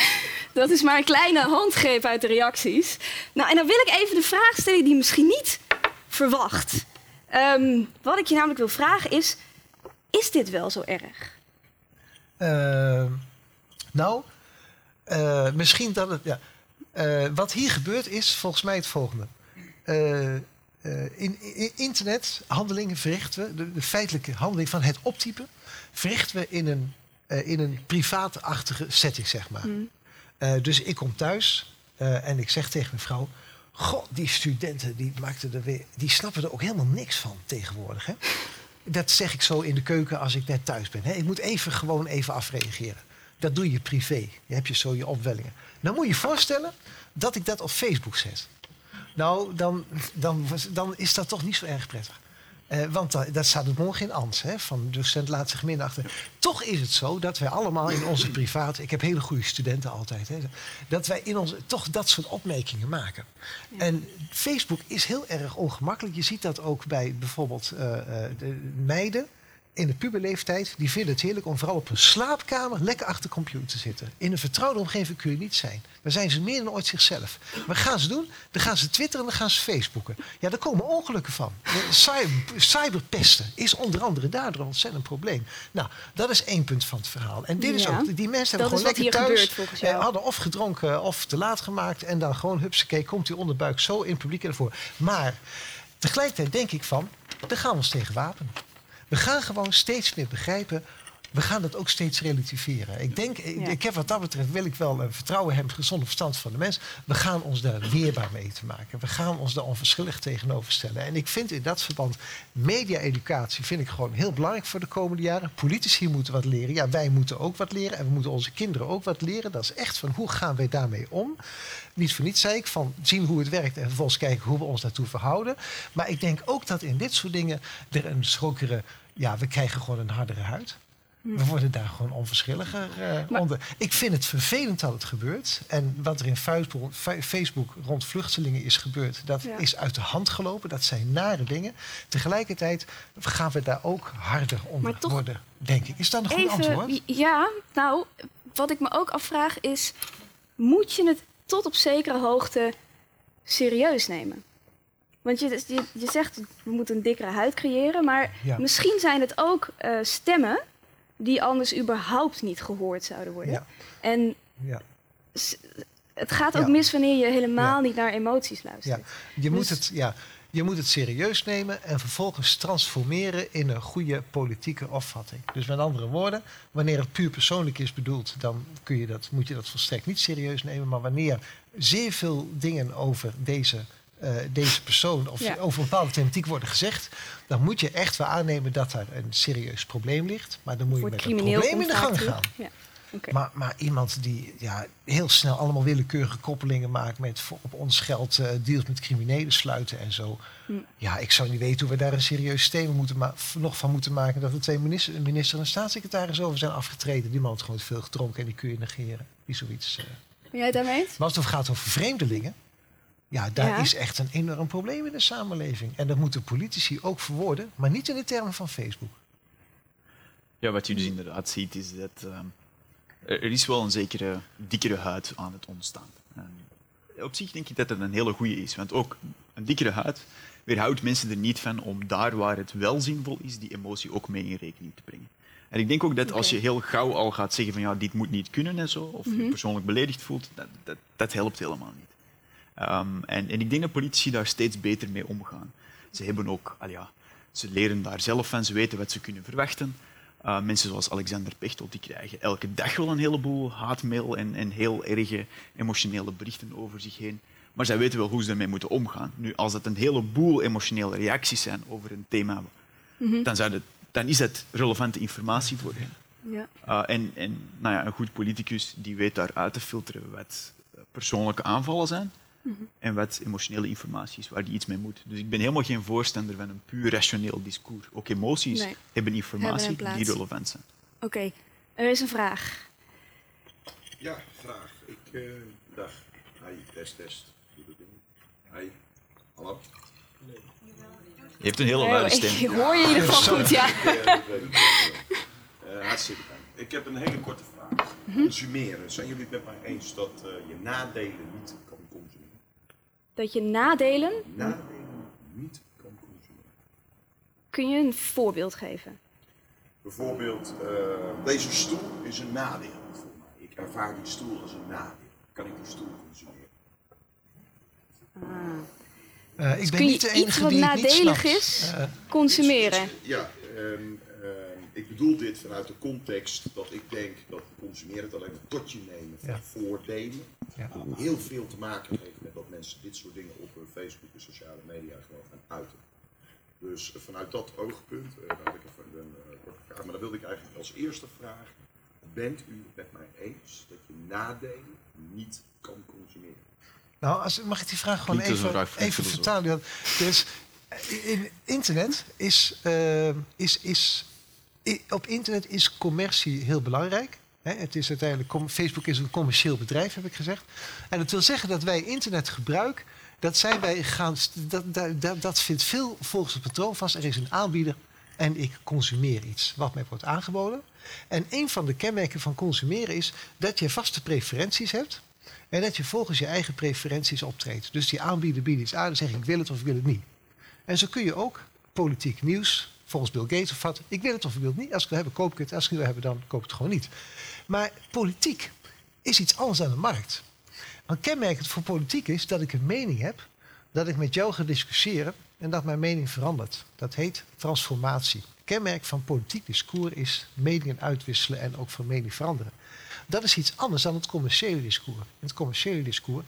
dat is maar een kleine handgreep uit de reacties. Nou, en dan wil ik even de vraag stellen die je misschien niet verwacht. Ehm, wat ik je namelijk wil vragen is: is dit wel zo erg? Eh, nou, eh, misschien dat het. Ja. Eh, wat hier gebeurt is volgens mij het volgende. Eh, in, in internethandelingen verrichten we, de, de feitelijke handeling van het optypen, verrichten we in een, in een privaatachtige setting, zeg maar. Hm. Eh, dus ik kom thuis en ik zeg tegen mijn vrouw: God, die studenten die, maakten er weer, die snappen er ook helemaal niks van tegenwoordig. Hè? Dat zeg ik zo in de keuken als ik net thuis ben. Ik moet even gewoon even afreageren. Dat doe je privé. Je hebt je zo je opwellingen. Nou moet je voorstellen dat ik dat op Facebook zet. Nou, dan, dan, dan is dat toch niet zo erg prettig. Eh, want da- dat staat het morgen in Ans, hè, van docent laat zich min achter. Toch is het zo dat wij allemaal in onze privaat... ik heb hele goede studenten altijd... Hè, dat wij in onze, toch dat soort opmerkingen maken. En Facebook is heel erg ongemakkelijk. Je ziet dat ook bij bijvoorbeeld eh, eh, de meiden in de puberleeftijd. Die vinden het heerlijk om vooral op een slaapkamer lekker achter de computer te zitten. In een vertrouwde omgeving kun je niet zijn. Dan zijn ze meer dan ooit zichzelf. Wat gaan ze doen? Dan gaan ze twitteren en dan gaan ze facebooken. Ja, daar komen ongelukken van. Cyber- cyberpesten is onder andere daardoor een ontzettend probleem. Nou, dat is één punt van het verhaal. En dit is ook, die mensen hebben gewoon lekker thuis. gebeurt eh, hadden of gedronken of te laat gemaakt. En dan gewoon, hupsakee, komt die onderbuik zo in publiek ervoor. Maar tegelijkertijd denk ik van, daar gaan we ons tegen wapenen. We gaan gewoon steeds meer begrijpen. We gaan dat ook steeds relativeren. Ik denk, ik- Ja. ik heb wat dat betreft wil ik wel eh, vertrouwen hebben, gezonde verstand van de mens. We gaan ons daar weerbaar mee te maken. We gaan ons daar onverschillig tegenover stellen. En ik vind in dat verband media-educatie vind ik gewoon heel belangrijk voor de komende jaren. Politici moeten wat leren. Ja, wij moeten ook wat leren. En we moeten onze kinderen ook wat leren. Dat is echt van hoe gaan wij daarmee om? Niet voor niets zei ik van zien hoe het werkt en vervolgens kijken hoe we ons daartoe verhouden. Maar ik denk ook dat in dit soort dingen er een schokere. Ja, we krijgen gewoon een hardere huid. We worden daar gewoon onverschilliger eh, onder. Ik vind het vervelend dat het gebeurt. En wat er in Facebook, Fa- Facebook rond vluchtelingen is gebeurd, dat Ja. is uit de hand gelopen. Dat zijn nare dingen. Tegelijkertijd gaan we daar ook harder onder toch worden, denk ik. Is dat een goed antwoord? Even, ja, nou, wat ik me ook afvraag is... moet je het tot op zekere hoogte serieus nemen? Want je, je, je zegt, we moeten een dikkere huid creëren... maar Ja. misschien zijn het ook eh, stemmen... die anders überhaupt niet gehoord zouden worden. Ja. En Ja. het gaat ook mis wanneer je helemaal niet naar emoties luistert. Ja, je, moet Dus- het, ja, je moet het serieus nemen en vervolgens transformeren in een goede politieke opvatting. Dus met andere woorden, wanneer het puur persoonlijk is bedoeld, dan kun je dat, moet je dat volstrekt niet serieus nemen. Maar wanneer zeer veel dingen over deze, eh, deze persoon of Ja. over een bepaalde thematiek worden gezegd, dan moet je echt wel aannemen dat daar een serieus probleem ligt. Maar dan moet je met het crimineel probleem in de gang gaan. Ja. Maar, maar iemand die ja, heel snel allemaal willekeurige koppelingen maakt met op ons geld eh, deals met criminelen sluiten en zo. Hm. Ja, ik zou niet weten hoe we daar een serieus systeem moeten nog van moeten maken. Dat er twee minister, een minister en een staatssecretaris over zijn afgetreden. Die man heeft gewoon veel gedronken en die kun je negeren. Die zoiets. eh. Ben jij het daarmee eens? Maar als het gaat over vreemdelingen. Ja, daar Ja. is echt een enorm probleem in de samenleving. En dat moeten politici ook verwoorden, maar niet in de termen van Facebook. Ja, wat je dus inderdaad ziet is dat ehm, er is wel een zekere dikkere huid aan het ontstaan. En op zich denk ik dat dat een hele goede is, want ook een dikkere huid weerhoudt mensen er niet van om daar waar het wel zinvol is, die emotie ook mee in rekening te brengen. En ik denk ook dat als je heel gauw al gaat zeggen van ja, dit moet niet kunnen en zo, of je persoonlijk beledigd voelt, dat, dat, dat helpt helemaal niet. Ehm, en, en ik denk dat politici daar steeds beter mee omgaan. Ze hebben ook, ja, ze leren daar zelf van, ze weten wat ze kunnen verwachten. Uh, mensen zoals Alexander Pechtold die krijgen elke dag wel een heleboel haatmail en, en heel erge emotionele berichten over zich heen. Maar zij weten wel hoe ze ermee moeten omgaan. Nu, als dat een heleboel emotionele reacties zijn over een thema, dan, zou dat, dan is dat relevante informatie voor hen. Ja. Uh, en en nou ja, een goed politicus die weet daar uit te filteren wat eh, persoonlijke aanvallen zijn en wat emotionele informatie is waar die iets mee moet. Dus ik ben helemaal geen voorstander van een puur rationeel discours. Ook emoties Nee. hebben informatie Hebben die relevant zijn. Oké, er is een vraag. Ja, vraag. Ik, eh, dag. Hi, test, test. Hi. Hallo. Je hebt een hele Eh, luide ik stem. hoor je in ieder geval goed, ja. Ik wel. Eh, hartstikke fijn. Ik heb een hele korte vraag. Consumeren. Zijn jullie het met mij eens dat eh, je nadelen niet? Dat je nadelen, Nadelen niet kan consumeren. kun je een voorbeeld geven? Bijvoorbeeld, eh, deze stoel is een nadeel voor mij. Ik ervaar die stoel als een nadeel. Kan ik die stoel consumeren? Eh, ik ben kun je niet de iets enige wat die het niet nadelig is? Eh, Consumeren. Ja, ehm, ik bedoel dit vanuit de context dat ik denk dat consumeren het alleen het tot je nemen van Ja. voordelen Ja. heel veel te maken heeft met dat mensen dit soort dingen op hun Facebook en sociale media gewoon gaan uiten. Dus eh, vanuit dat oogpunt, eh, daar ik even een eh, korte vraag, maar dan wilde ik eigenlijk als eerste vragen, bent u het met mij eens dat je nadelen niet kan consumeren? Nou, als, mag ik die vraag gewoon Klinkt een even, vraag een vertalen? Dus in internet is, eh, is, is op internet is commercie heel belangrijk. Het is uiteindelijk Facebook is een commercieel bedrijf, heb ik gezegd. En dat wil zeggen dat wij internetgebruik, dat zijn wij gaan, dat, dat, dat, dat vindt veel volgens het patroon vast. Er is een aanbieder en ik consumeer iets wat mij wordt aangeboden. En een van de kenmerken van consumeren is dat je vaste preferenties hebt. En dat je volgens je eigen preferenties optreedt. Dus die aanbieder biedt iets aan en zegt ik wil het of ik wil het niet. En zo kun je ook politiek nieuws, volgens Bill Gates of wat, ik wil het of ik wil het niet. Als ik wil hebben, koop ik het. Als ik het wil hebben, dan koop ik het gewoon niet. Maar politiek is iets anders dan de markt. Want kenmerkend voor politiek is dat ik een mening heb, dat ik met jou ga discussiëren en dat mijn mening verandert. Dat heet transformatie. Kenmerk van politiek discours is meningen uitwisselen en ook van mening veranderen. Dat is iets anders dan het commerciële discours. In het commerciële discours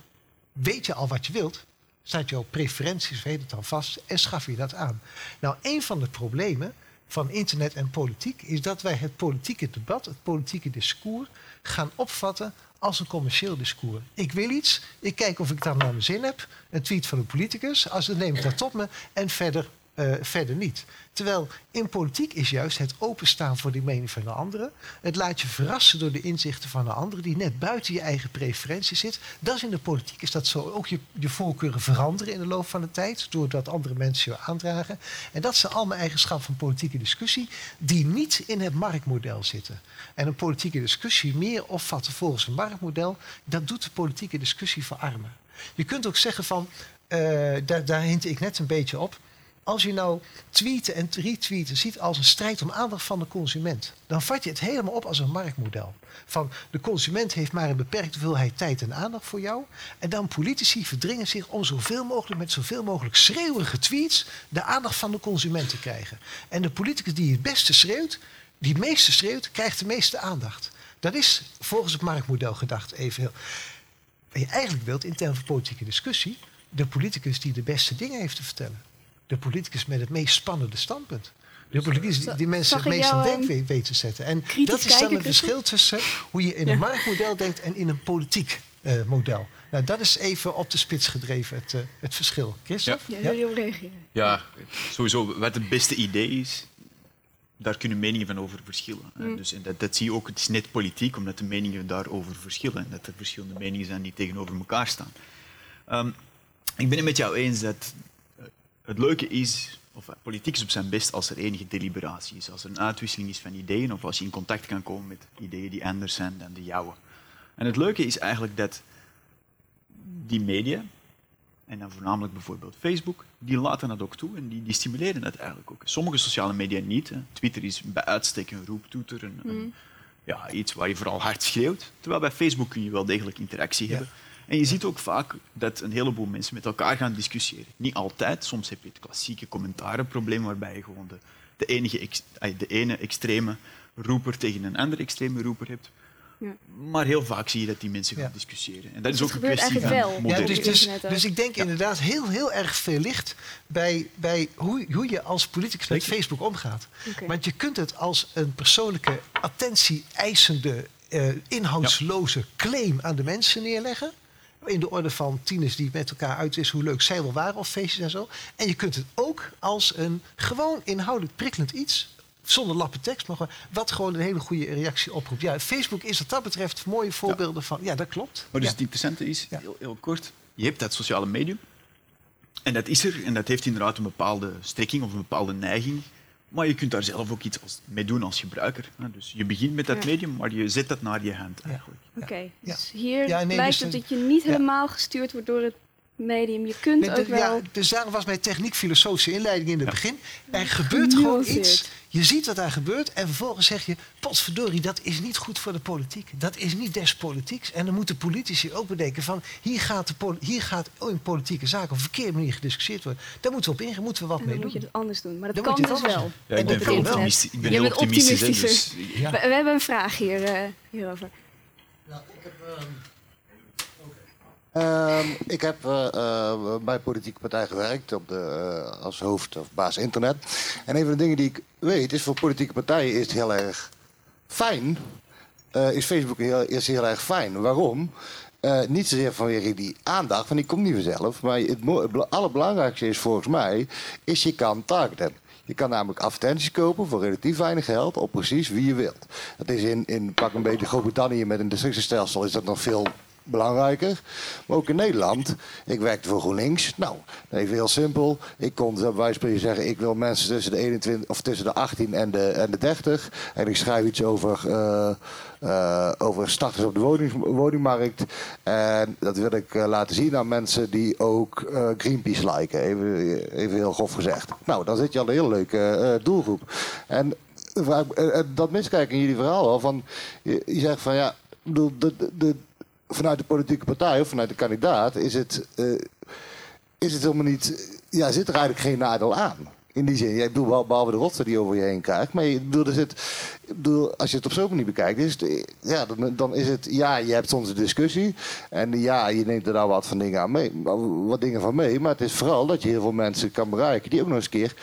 weet je al wat je wilt, staat jouw preferenties, weet het al vast en schaf je dat aan. Nou, een van de problemen van internet en politiek is dat wij het politieke debat, het politieke discours, gaan opvatten als een commercieel discours. Ik wil iets, ik kijk of ik dan naar mijn zin heb, een tweet van een politicus, als dan neem ik dat tot me en verder, eh, verder niet. Terwijl in politiek is juist het openstaan voor die mening van de anderen, het laat je verrassen door de inzichten van de anderen die net buiten je eigen preferentie zit. Dat is in de politiek is dat zo. Ook je, je voorkeuren veranderen in de loop van de tijd, doordat andere mensen je aandragen. En dat zijn allemaal eigenschappen van politieke discussie die niet in het marktmodel zitten. En een politieke discussie meer opvatten volgens een marktmodel, dat doet de politieke discussie verarmen. Je kunt ook zeggen van, eh, daar, daar hint ik net een beetje op. Als je nou tweeten en retweeten ziet als een strijd om aandacht van de consument, dan vat je het helemaal op als een marktmodel. Van de consument heeft maar een beperkte hoeveelheid tijd en aandacht voor jou. En dan politici verdringen zich om zoveel mogelijk met zoveel mogelijk schreeuwige tweets de aandacht van de consument te krijgen. En de politicus die het beste schreeuwt, die het meeste schreeuwt, krijgt de meeste aandacht. Dat is volgens het marktmodel gedacht even heel. Wat je eigenlijk wilt in termen van politieke discussie, de politicus die de beste dingen heeft te vertellen. De politicus met het meest spannende standpunt. De politicus die, die mensen het meest aan denken ehm, weet- weet te zetten. En dat is dan het verschil tussen hoe je in een marktmodel denkt en in een politiek eh, model. Nou, dat is even op de spits gedreven, het, eh, het verschil. Christophe? Ja, wil je op reageren? Ja, sowieso wat het beste idee is, daar kunnen meningen van over verschillen. Mm. Dus, en dat, dat zie je ook, het is net politiek, omdat de meningen daarover verschillen. En dat er verschillende meningen zijn die tegenover elkaar staan. Ehm, ik ben het met jou eens dat eh, het leuke is, of eh, politiek is op zijn best als er enige deliberatie is. Als er een uitwisseling is van ideeën, of als je in contact kan komen met ideeën die anders zijn dan de jouwe. En het leuke is eigenlijk dat die media, en dan voornamelijk bijvoorbeeld Facebook, die laten dat ook toe en die, die stimuleren dat eigenlijk ook. Sommige sociale media niet. Hè. Twitter is bij uitstek een roeptoeter, een, een- ja, iets waar je vooral hard schreeuwt. Terwijl bij Facebook kun je wel degelijk interactie hebben. En je ziet ook vaak dat een heleboel mensen met elkaar gaan discussiëren. Niet altijd, soms heb je het klassieke commentarenprobleem waarbij je gewoon de, de, enige de ene extreme roeper tegen een andere extreme roeper hebt. Ja. Maar heel vaak zie je dat die mensen gaan Ja. discussiëren. En dat is ook een kwestie van. Ja, dus, dus, dus ik denk inderdaad heel, heel erg veel licht bij, bij hoe, hoe je als politicus met Facebook omgaat. Want je kunt het als een persoonlijke attentie-eisende, eh, inhoudsloze claim aan de mensen neerleggen. In de orde van tieners die met elkaar uitwisselen hoe leuk zij wel waren of feestjes en zo. En je kunt het ook als een gewoon inhoudelijk prikkelend iets. Zonder lappen tekst, maar gewoon, wat gewoon een hele goede reactie oproept. Ja, Facebook is wat dat betreft mooie voorbeelden van. Ja, dat klopt. Maar dus Ja. het interessante is, Ja. heel, heel kort, je hebt dat sociale medium. En dat is er, en dat heeft inderdaad een bepaalde strekking of een bepaalde neiging. Maar je kunt daar zelf ook iets als- mee doen als gebruiker. hè. Dus je begint met dat Ja. medium, maar je zet dat naar je hand eigenlijk. Oké, Ja. dus hier Ja, nee, blijkt dus het dat- dat je niet ja. helemaal gestuurd wordt door het medium. Je kunt Nee, ook wel... ja, dus daarom was mijn techniek-filosofische inleiding in het begin. Er gebeurt gewoon iets. Je ziet wat daar gebeurt. En vervolgens zeg je: potverdorie, dat is niet goed voor de politiek. Dat is niet des politieks. En dan moeten politici ook bedenken: van hier gaat, de poli- hier gaat in politieke zaken op een verkeerde manier gediscussieerd worden. Daar moeten we op ingaan, moeten we wat en mee dan moet doen. je het anders doen. Maar dat Dan kan dus het wel. Ja, ik En ben dat veel kan wel. optimistisch. Ik ben Je heel bent optimistisch. optimistischer. dus, Ja. We, we hebben een vraag hier, eh, hierover. Ehm, ik heb eh, eh, bij een politieke partij gewerkt op de, eh, als hoofd of baas internet. En een van de dingen die ik weet is voor politieke partijen is het heel erg fijn is Facebook heel, is heel erg fijn. Waarom? Niet zozeer vanwege die aandacht, want die komt niet vanzelf. Maar het, allerbelangrijkste is volgens mij, is je kan targeten. Je kan namelijk advertenties kopen voor relatief weinig geld op precies wie je wilt. Dat is in, in pak een beetje Groot-Brittannië met een districtenstelsel is dat nog veel belangrijker. Maar ook in Nederland. Ik werkte voor GroenLinks. Nou, even heel simpel. Ik kon bij wijze zeggen, ik wil mensen tussen de 21 of tussen de 18 en de, en de 30. En ik schrijf iets over, eh, eh, over starters op de woning, woningmarkt. En dat wil ik eh, laten zien aan mensen die ook eh, Greenpeace liken. Even, even heel grof gezegd. Nou, dan zit je al een heel leuke eh, doelgroep. En eh, eh, dat miskijken in jullie verhaal wel. Van, je, zegt van ja, de, de, de, vanuit de politieke partij of vanuit de kandidaat is het, eh, is het helemaal niet. Ja, zit er eigenlijk geen nadeel aan. In die zin, ja, ik bedoel, wel- behalve de rotsen die je over je heen krijgt. Maar je, ik bedoel, er zit, ik bedoel, als je het op zo'n manier bekijkt, is het, ja, dan, dan is het, ja, je hebt soms een discussie. En ja, je neemt er daar wat van dingen aan mee, wat dingen van mee. Maar het is vooral dat je heel veel mensen kan bereiken die ook nog eens een keer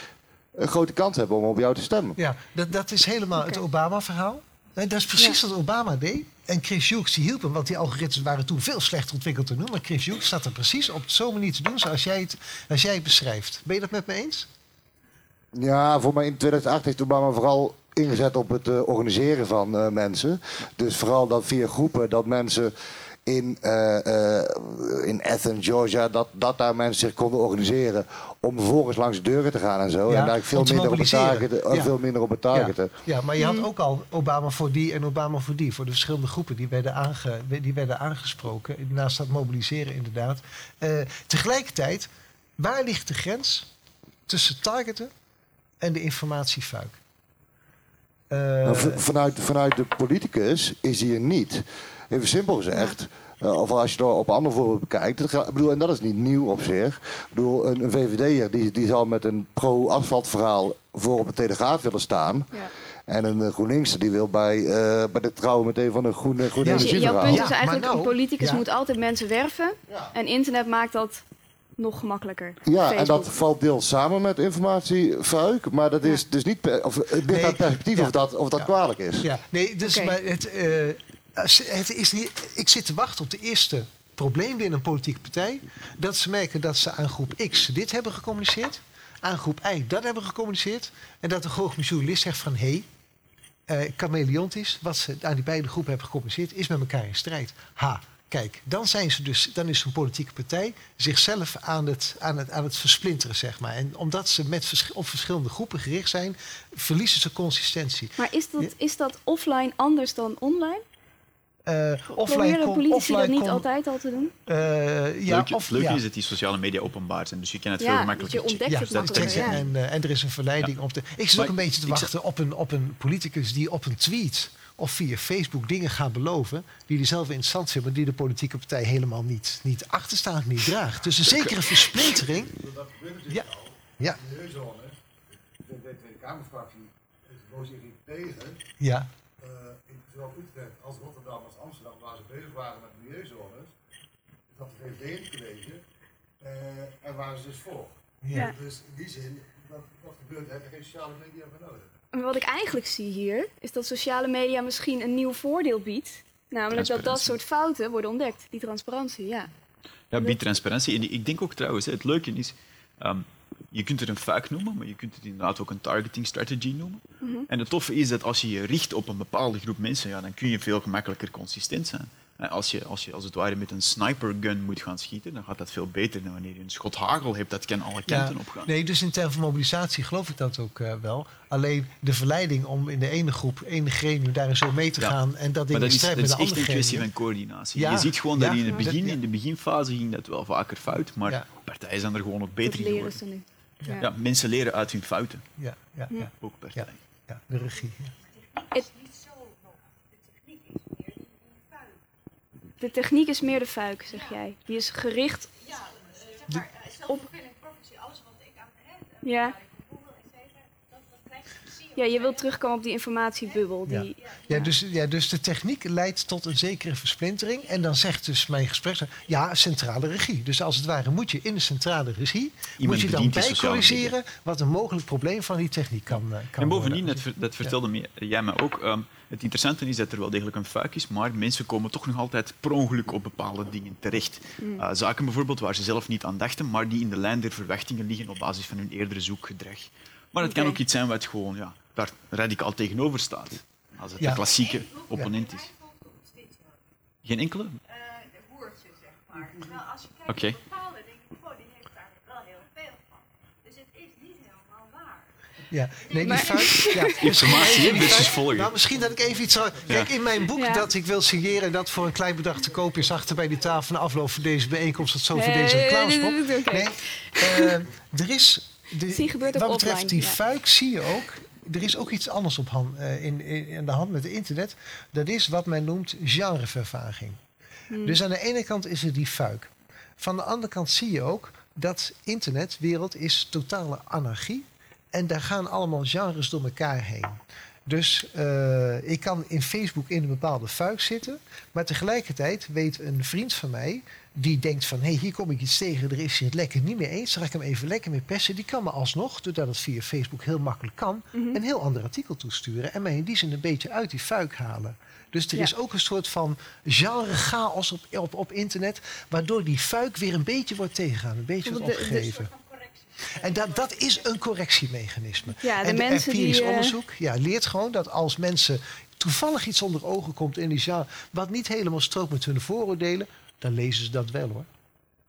een grote kans hebben om op jou te stemmen. Ja, dat, dat is helemaal het. Obama-verhaal. Dat is precies wat Obama deed. En Chris Hughes die hielp hem, want die algoritmes waren toen veel slechter ontwikkeld dan nu. Maar Chris Hughes staat er precies op zo'n manier te doen zoals jij het, als jij beschrijft. Ben je dat met me eens? Ja, voor mij in 2008 heeft Obama vooral ingezet op het eh, organiseren van eh, mensen. Dus vooral dat via groepen dat mensen in, eh, eh, in Athens, Georgia, dat, dat daar mensen zich konden organiseren om vervolgens langs de deuren te gaan en zo. Ja, en daar veel om te minder, op het targeten, eh, Ja. veel minder op het targeten. Ja, ja maar je had ook al Obama voor die en Obama voor die. Voor de verschillende groepen die werden, aange, die werden aangesproken. Naast dat mobiliseren inderdaad. Eh, tegelijkertijd, waar ligt de grens tussen targeten en de informatiefuik? Eh, Nou, vanuit, vanuit de politicus is die er niet. Even simpel gezegd. eh, of als je het op andere voorbeelden bekijkt. Dat, ik bedoel, en dat is niet nieuw op zich. Ik bedoel, een, een VVD'er die, die zal met een pro-asfalt verhaal voor op de Telegraaf willen staan. Ja. En een eh, GroenLinkster die wil bij, eh, bij de trouwen meteen van een groene, groene Ja. Je- jouw punt is maar eigenlijk, nou- een politicus ja. moet altijd mensen werven. Ja. En internet maakt dat nog gemakkelijker. Ja, en dat valt deels samen met informatiefuik. Maar dat is dus niet... per- Of, Nee, het perspectief ja. of dat, of dat Ja. kwalijk is. Ja, nee, dus maar het, eh, het is niet, ik zit te wachten op de eerste probleem binnen een politieke partij. Dat ze merken dat ze aan groep X dit hebben gecommuniceerd. Aan groep Y dat hebben gecommuniceerd. En dat de hoogme journalist zegt van... hé, hey, eh chameleontisch, wat ze aan die beide groepen hebben gecommuniceerd... is met elkaar in strijd. Ha, kijk, dan, zijn ze dus, dan is zo'n politieke partij zichzelf aan het, aan, het, aan het versplinteren, zeg maar. En omdat ze met vers- op verschillende groepen gericht zijn... verliezen ze consistentie. Maar is dat, is dat offline anders dan online? Eh, offline politici offline dat niet altijd al te doen? eh, ja, Leuk, of, leuk ja. is dat die sociale media openbaar zijn, dus je kan het veel Ja, dus makkelijker je ontdekt Ja, het dat makkelijker. trekt je. Ja. En, eh, en er is een verleiding op de. Ik zit Maar ook een beetje te wachten op een, op een politicus die op een tweet of via Facebook dingen gaat beloven. die interessant vindt, maar die de politieke partij helemaal niet, niet achterstaat, niet draagt. Dus een zekere versplintering. Ja, ja, Milieuzones, de Tweede Kamerfractie is boos tegen. ja. In zowel Utrecht als Rotterdam als Amsterdam, waar ze bezig waren met milieuzones, dat de VVD in het college, eh, en waren ze dus voor. ja. Dus in die zin, dat, dat gebeurt, heb je geen sociale media voor nodig. Maar wat ik eigenlijk zie hier, is dat sociale media misschien een nieuw voordeel biedt. Namelijk dat dat soort fouten worden ontdekt. Die transparantie, ja. Ja, biedt transparantie. En ik denk ook trouwens, hè, het leuke is, ehm, je kunt het een fuik noemen, maar je kunt het inderdaad ook een targeting strategy noemen. En het toffe is dat als je je richt op een bepaalde groep mensen, ja, dan kun je veel gemakkelijker consistent zijn. Als je, als je als het ware met een snipergun moet gaan schieten, dan gaat dat veel beter dan wanneer je een schot hagel hebt. Dat kan alle kanten Ja, opgaan. nee, dus in termen van mobilisatie geloof ik dat ook eh, wel. Alleen de verleiding om in de ene groep, ene gremium, daarin zo mee te Ja. gaan en dat Maar ding dat in is, strijd dat met is de echt andere een kwestie gremium. van coördinatie. Ja, Je ziet gewoon ja, dat in het, begin, in de beginfase ging dat wel vaker fout, maar Ja. partijen zijn er gewoon ook beter in leren geworden. ze nu. Ja, mensen leren uit hun fouten, Ja, ja, ja, ook partijen. ja, de regie. ja. De techniek is meer de fuik, zeg jij. Die is gericht op... Ja. Ja, je wilt terugkomen op die informatiebubbel. Ja. Die, Ja, dus, ja, dus de techniek leidt tot een zekere versplintering. En dan zegt dus mijn gesprek, ja, centrale regie. Dus als het ware moet je in de centrale regie... moet je dan bijcorrigeren wat een mogelijk probleem van die techniek kan, eh, kan En bovendien, worden. dat, ver- dat vertelde me, jij me ook, ehm, het interessante is dat er wel degelijk een fuik is, maar mensen komen toch nog altijd per ongeluk op bepaalde dingen terecht. Eh, zaken bijvoorbeeld waar ze zelf niet aan dachten, maar die in de lijn der verwachtingen liggen op basis van hun eerdere zoekgedrag. Maar het kan ook iets zijn wat gewoon ja, daar radicaal tegenover staat. Als het Ja. een klassieke opponent is. Geen enkele? woordje, zeg maar. Nou, als je kijkt naar bepaalde dingen, oh, die heeft daar wel heel veel van. Dus het is niet helemaal waar. Ja, nee, die Maar- fout. Ja, Informatie, dus volgen. Nou, misschien dat ik even iets zou. Kijk, in mijn boek Ja. dat ik wil signeren en dat voor een klein bedrag te koop is, achter bij die tafel na afloop van deze bijeenkomst, tot zover Nee, deze nee, reclamespot. nee, nee, eh, er is. De, Zie, gebeurt ook wat betreft offline, die ja. fuik zie je ook. Er is ook iets anders op hand, eh, in, in, in de hand met het internet. Dat is wat men noemt genrevervaging. Hmm. Dus aan de ene kant is er die fuik. Van de andere kant zie je ook dat internetwereld is totale anarchie. En daar gaan allemaal genres door elkaar heen. Dus eh, ik kan in Facebook in een bepaalde fuik zitten. Maar tegelijkertijd weet een vriend van mij. Die denkt van, hé, hey, hier kom ik iets tegen. Er is hij het lekker niet mee eens. Dan ga ik hem even lekker mee persen. Die kan me alsnog, doordat het via Facebook heel makkelijk kan... Mhm. een heel ander artikel toesturen. En mij in die zin een beetje uit die fuik halen. Dus er Ja. is ook een soort van genre chaos op, op, op internet. Waardoor die fuik weer een beetje wordt tegengegaan. Een beetje wordt opgegeven. En dat, dat is een correctiemechanisme. Ja, de en de mensen die, empirisch eh, onderzoek ja, leert gewoon dat als mensen toevallig iets onder ogen komt in die genre... wat niet helemaal strookt met hun vooroordelen, dan lezen ze dat wel hoor.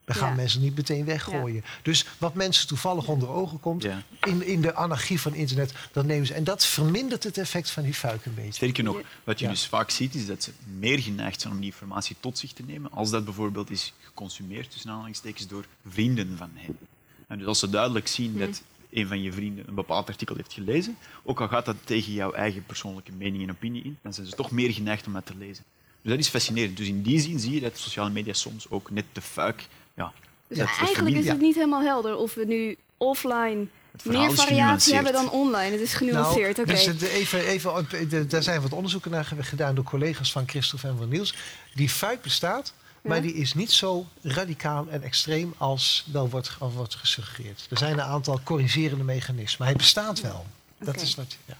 Dan gaan Ja. mensen niet meteen weggooien. Dus wat mensen toevallig onder ogen komt Ja. in, in de anarchie van internet, dat nemen ze. En dat vermindert het effect van die fuik een beetje. Sterker nog, wat je Ja. dus vaak ziet, is dat ze meer geneigd zijn om die informatie tot zich te nemen, als dat bijvoorbeeld is geconsumeerd, tussen aanhalingstekens, door vrienden van hen. En dus als ze duidelijk zien dat een van je vrienden een bepaald artikel heeft gelezen, ook al gaat dat tegen jouw eigen persoonlijke mening en opinie in, dan zijn ze toch meer geneigd om dat te lezen. Dus dat is fascinerend. Dus in die zin zie je dat sociale media soms ook net de fuik... Ja, Dus eigenlijk is het niet helemaal helder of we nu offline meer variatie hebben dan online. Het is genuanceerd, Nou, dus even, even, de- daar zijn wat onderzoeken naar gedaan door collega's van Christophe en van Niels. Die fuik bestaat, maar die is niet zo radicaal en extreem als wel wordt, als wordt gesuggereerd. Er zijn een aantal corrigerende mechanismen. Hij bestaat wel. Dat is wat. Ja.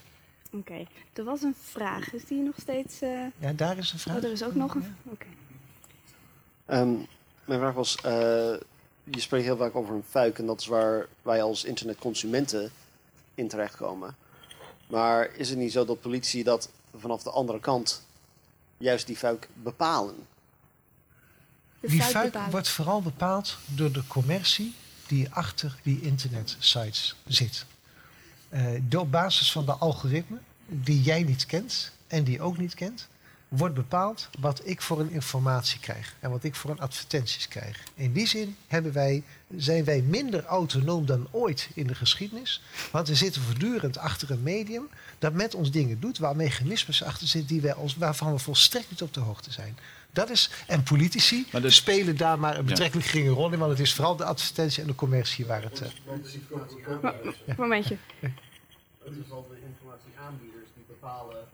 Oké, er was een vraag. Is die nog steeds... eh, ja, daar is een vraag. Oh, er is ook nog een... Oké. Ehm, mijn vraag was, eh, je spreekt heel vaak over een fuik en dat is waar wij als internetconsumenten in terechtkomen. Maar is het niet zo dat politici dat vanaf de andere kant juist die fuik bepalen? De Die fuik fuik bepalen. wordt vooral bepaald door de commercie die achter die internetsites zit. Eh, door basis van de algoritmen die jij niet kent en die ook niet kent, wordt bepaald wat ik voor een informatie krijg en wat ik voor een advertenties krijg. In die zin hebben wij, zijn wij minder autonoom dan ooit in de geschiedenis, want we zitten voortdurend achter een medium dat met ons dingen doet, waar mechanismes achter zitten die wij ons, waarvan we volstrekt niet op de hoogte zijn. Dat is, en politici spelen daar maar een betrekkelijk geringe rol in, want het is vooral de advertentie en de commercie waar het. eh, momentje. Het is al de informatieaanbieders die bepalen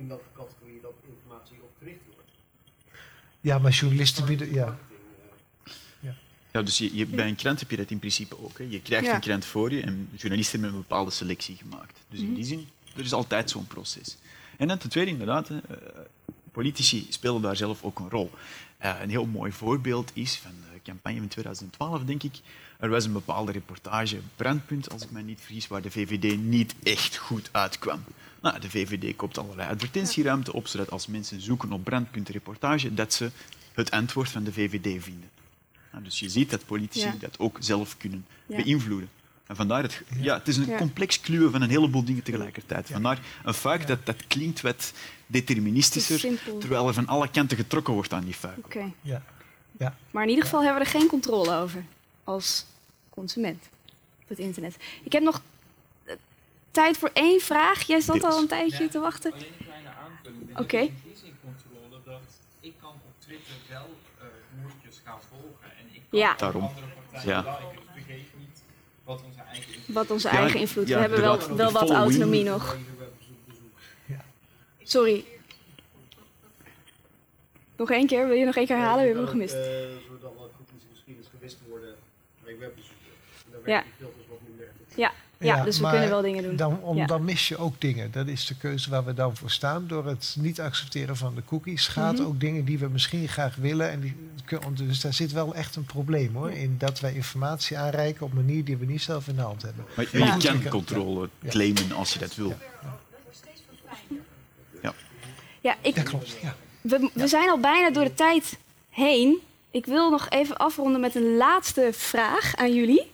in welke categorie dat informatie op gericht wordt. ja, maar journalisten bieden. Ja. Ja, dus je, je, bij een krant heb je dat in principe ook. Hè. Je krijgt Ja. een krant voor je en journalisten hebben een bepaalde selectie gemaakt. Dus Mhm. in die zin, er is altijd zo'n proces. En dan ten tweede, inderdaad, hè, eh, politici spelen daar zelf ook een rol. Eh, een heel mooi voorbeeld is van de campagne van 2012, denk ik. Er was een bepaalde reportage, Brandpunt, als ik me niet vergis, waar de VVD niet echt goed uitkwam. Nou, de VVD koopt allerlei advertentieruimte op, zodat als mensen zoeken op Brandpunt reportage, dat ze het antwoord van de VVD vinden. Nou, dus je ziet dat politici Ja. dat ook zelf kunnen Ja. beïnvloeden. En vandaar het, ja, het is een Ja. complex kluwen van een heleboel dingen tegelijkertijd. Vandaar een fuik dat, dat klinkt wat deterministischer, terwijl er van alle kanten getrokken wordt aan die fuik. Oké. Ja. Ja. Maar in ieder geval hebben we er geen controle over als consument op het internet. Ik heb nog tijd voor één vraag. Jij zat al een tijdje te wachten. Alleen een kleine aanvulling. Oké. Is controle dat ik kan op Twitter wel eh woordjes gaan volgen. En ik kan Ja. op Daarom. andere partijen Ja. liken. Dus vergeet niet Wat onze eigen invloed wat onze Ja, eigen invloed. ja, We hebben wel, wat- wel wat autonomie nog. Sorry. Nog één keer, wil je nog één keer herhalen? We hebben hem gemist. zodat alle cookies misschien eens gewist worden bij webbezoeken. En dan Ja. werken die filters wat minder. Ja, ja, dus we kunnen wel dingen doen. Dan, om, Ja. dan mis je ook dingen. Dat is de keuze waar we dan voor staan. Door het niet accepteren van de cookies gaat Mhm. ook dingen die we misschien graag willen. En die, dus daar zit wel echt een probleem hoor. In dat wij informatie aanreiken op een manier die we niet zelf in de hand hebben. Maar je Ja. kan controle Ja. claimen als je dat wil. Ja, ik, Dat klopt. Ja. we, we zijn al bijna door de tijd heen. Ik wil nog even afronden met een laatste vraag aan jullie.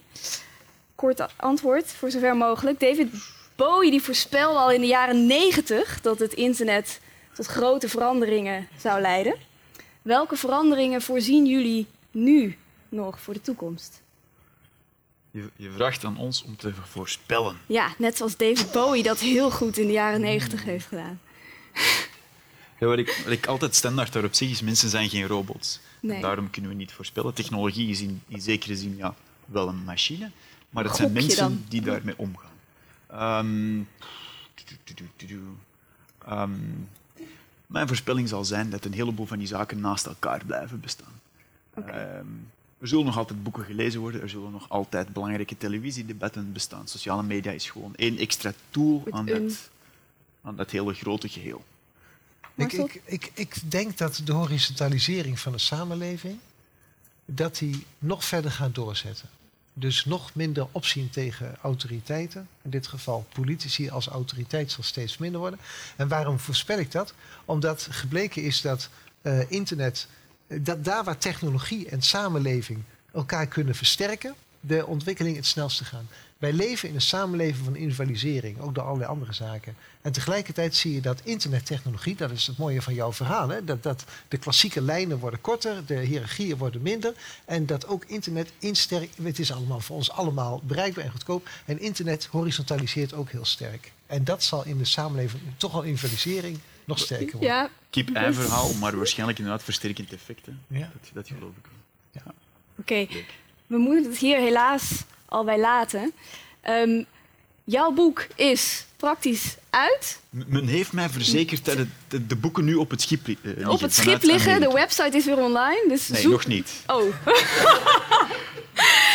Kort antwoord, voor zover mogelijk. David Bowie die voorspelde al in de jaren 90 dat het internet tot grote veranderingen zou leiden. Welke veranderingen voorzien jullie nu nog voor de toekomst? Je, je vraagt aan ons om te voorspellen. Ja, net zoals David Bowie dat heel goed in de jaren 90 heeft gedaan. Ja, wat, ik, wat ik altijd standaard daarop zeg is, mensen zijn geen robots. Nee. Daarom kunnen we niet voorspellen. Technologie is in, in zekere zin ja, wel een machine, maar het zijn mensen dan? die daarmee omgaan. Ehm, ehm, mijn voorspelling zal zijn dat een heleboel van die zaken naast elkaar blijven bestaan. Ehm, er zullen nog altijd boeken gelezen worden, er zullen nog altijd belangrijke televisiedebatten bestaan. Sociale media is gewoon één extra tool Met aan een- dat, aan dat hele grote geheel. Ik, ik, ik, ik denk dat de horizontalisering van de samenleving... dat die nog verder gaat doorzetten. Dus nog minder opzien tegen autoriteiten. In dit geval politici als autoriteit zal steeds minder worden. En waarom voorspel ik dat? Omdat gebleken is dat eh, internet... eh, Dat daar waar technologie en samenleving elkaar kunnen versterken... de ontwikkeling het snelste gaan. Wij leven in een samenleving van individualisering, ook door allerlei andere zaken. En tegelijkertijd zie je dat internettechnologie, dat is het mooie van jouw verhaal, hè, dat, dat de klassieke lijnen worden korter, de hiërarchieën worden minder. En dat ook internet insterkt, het is allemaal voor ons allemaal bereikbaar en goedkoop. En internet horizontaliseert ook heel sterk. En dat zal in de samenleving toch al individualisering nog sterker worden. Ja, Kip ei verhaal, maar waarschijnlijk inderdaad versterkend effect. Hè. Ja. Dat, dat geloof ik wel. Oké, we moeten het hier helaas al bij laten. Ehm, jouw boek is praktisch uit. M- Men heeft mij verzekerd dat het, de, de boeken nu op het schip eh, liggen. Op het schip liggen. De website is weer online. Dus Nee, zoek... nog niet. Oh,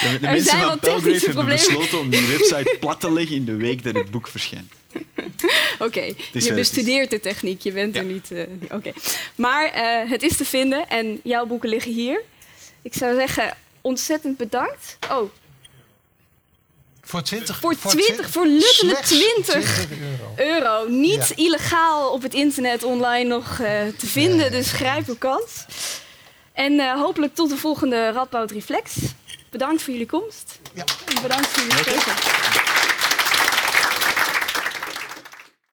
De, de Er mensen zijn van technische hebben problemen. besloten om die website plat te leggen in de week dat het boek verschijnt. oké. Je bestudeert de techniek. Je bent er niet... eh, Oké. Maar eh, het is te vinden en jouw boeken liggen hier. Ik zou zeggen, ontzettend bedankt. Oh, Voor 20, voor 20, voor slechts 20 euro. euro. Niet Ja. illegaal op het internet online nog eh, te vinden. Nee. Dus grijp uw kans. En eh, hopelijk tot de volgende Radboud Reflex. Bedankt voor jullie komst. Ja. En bedankt voor jullie keuze.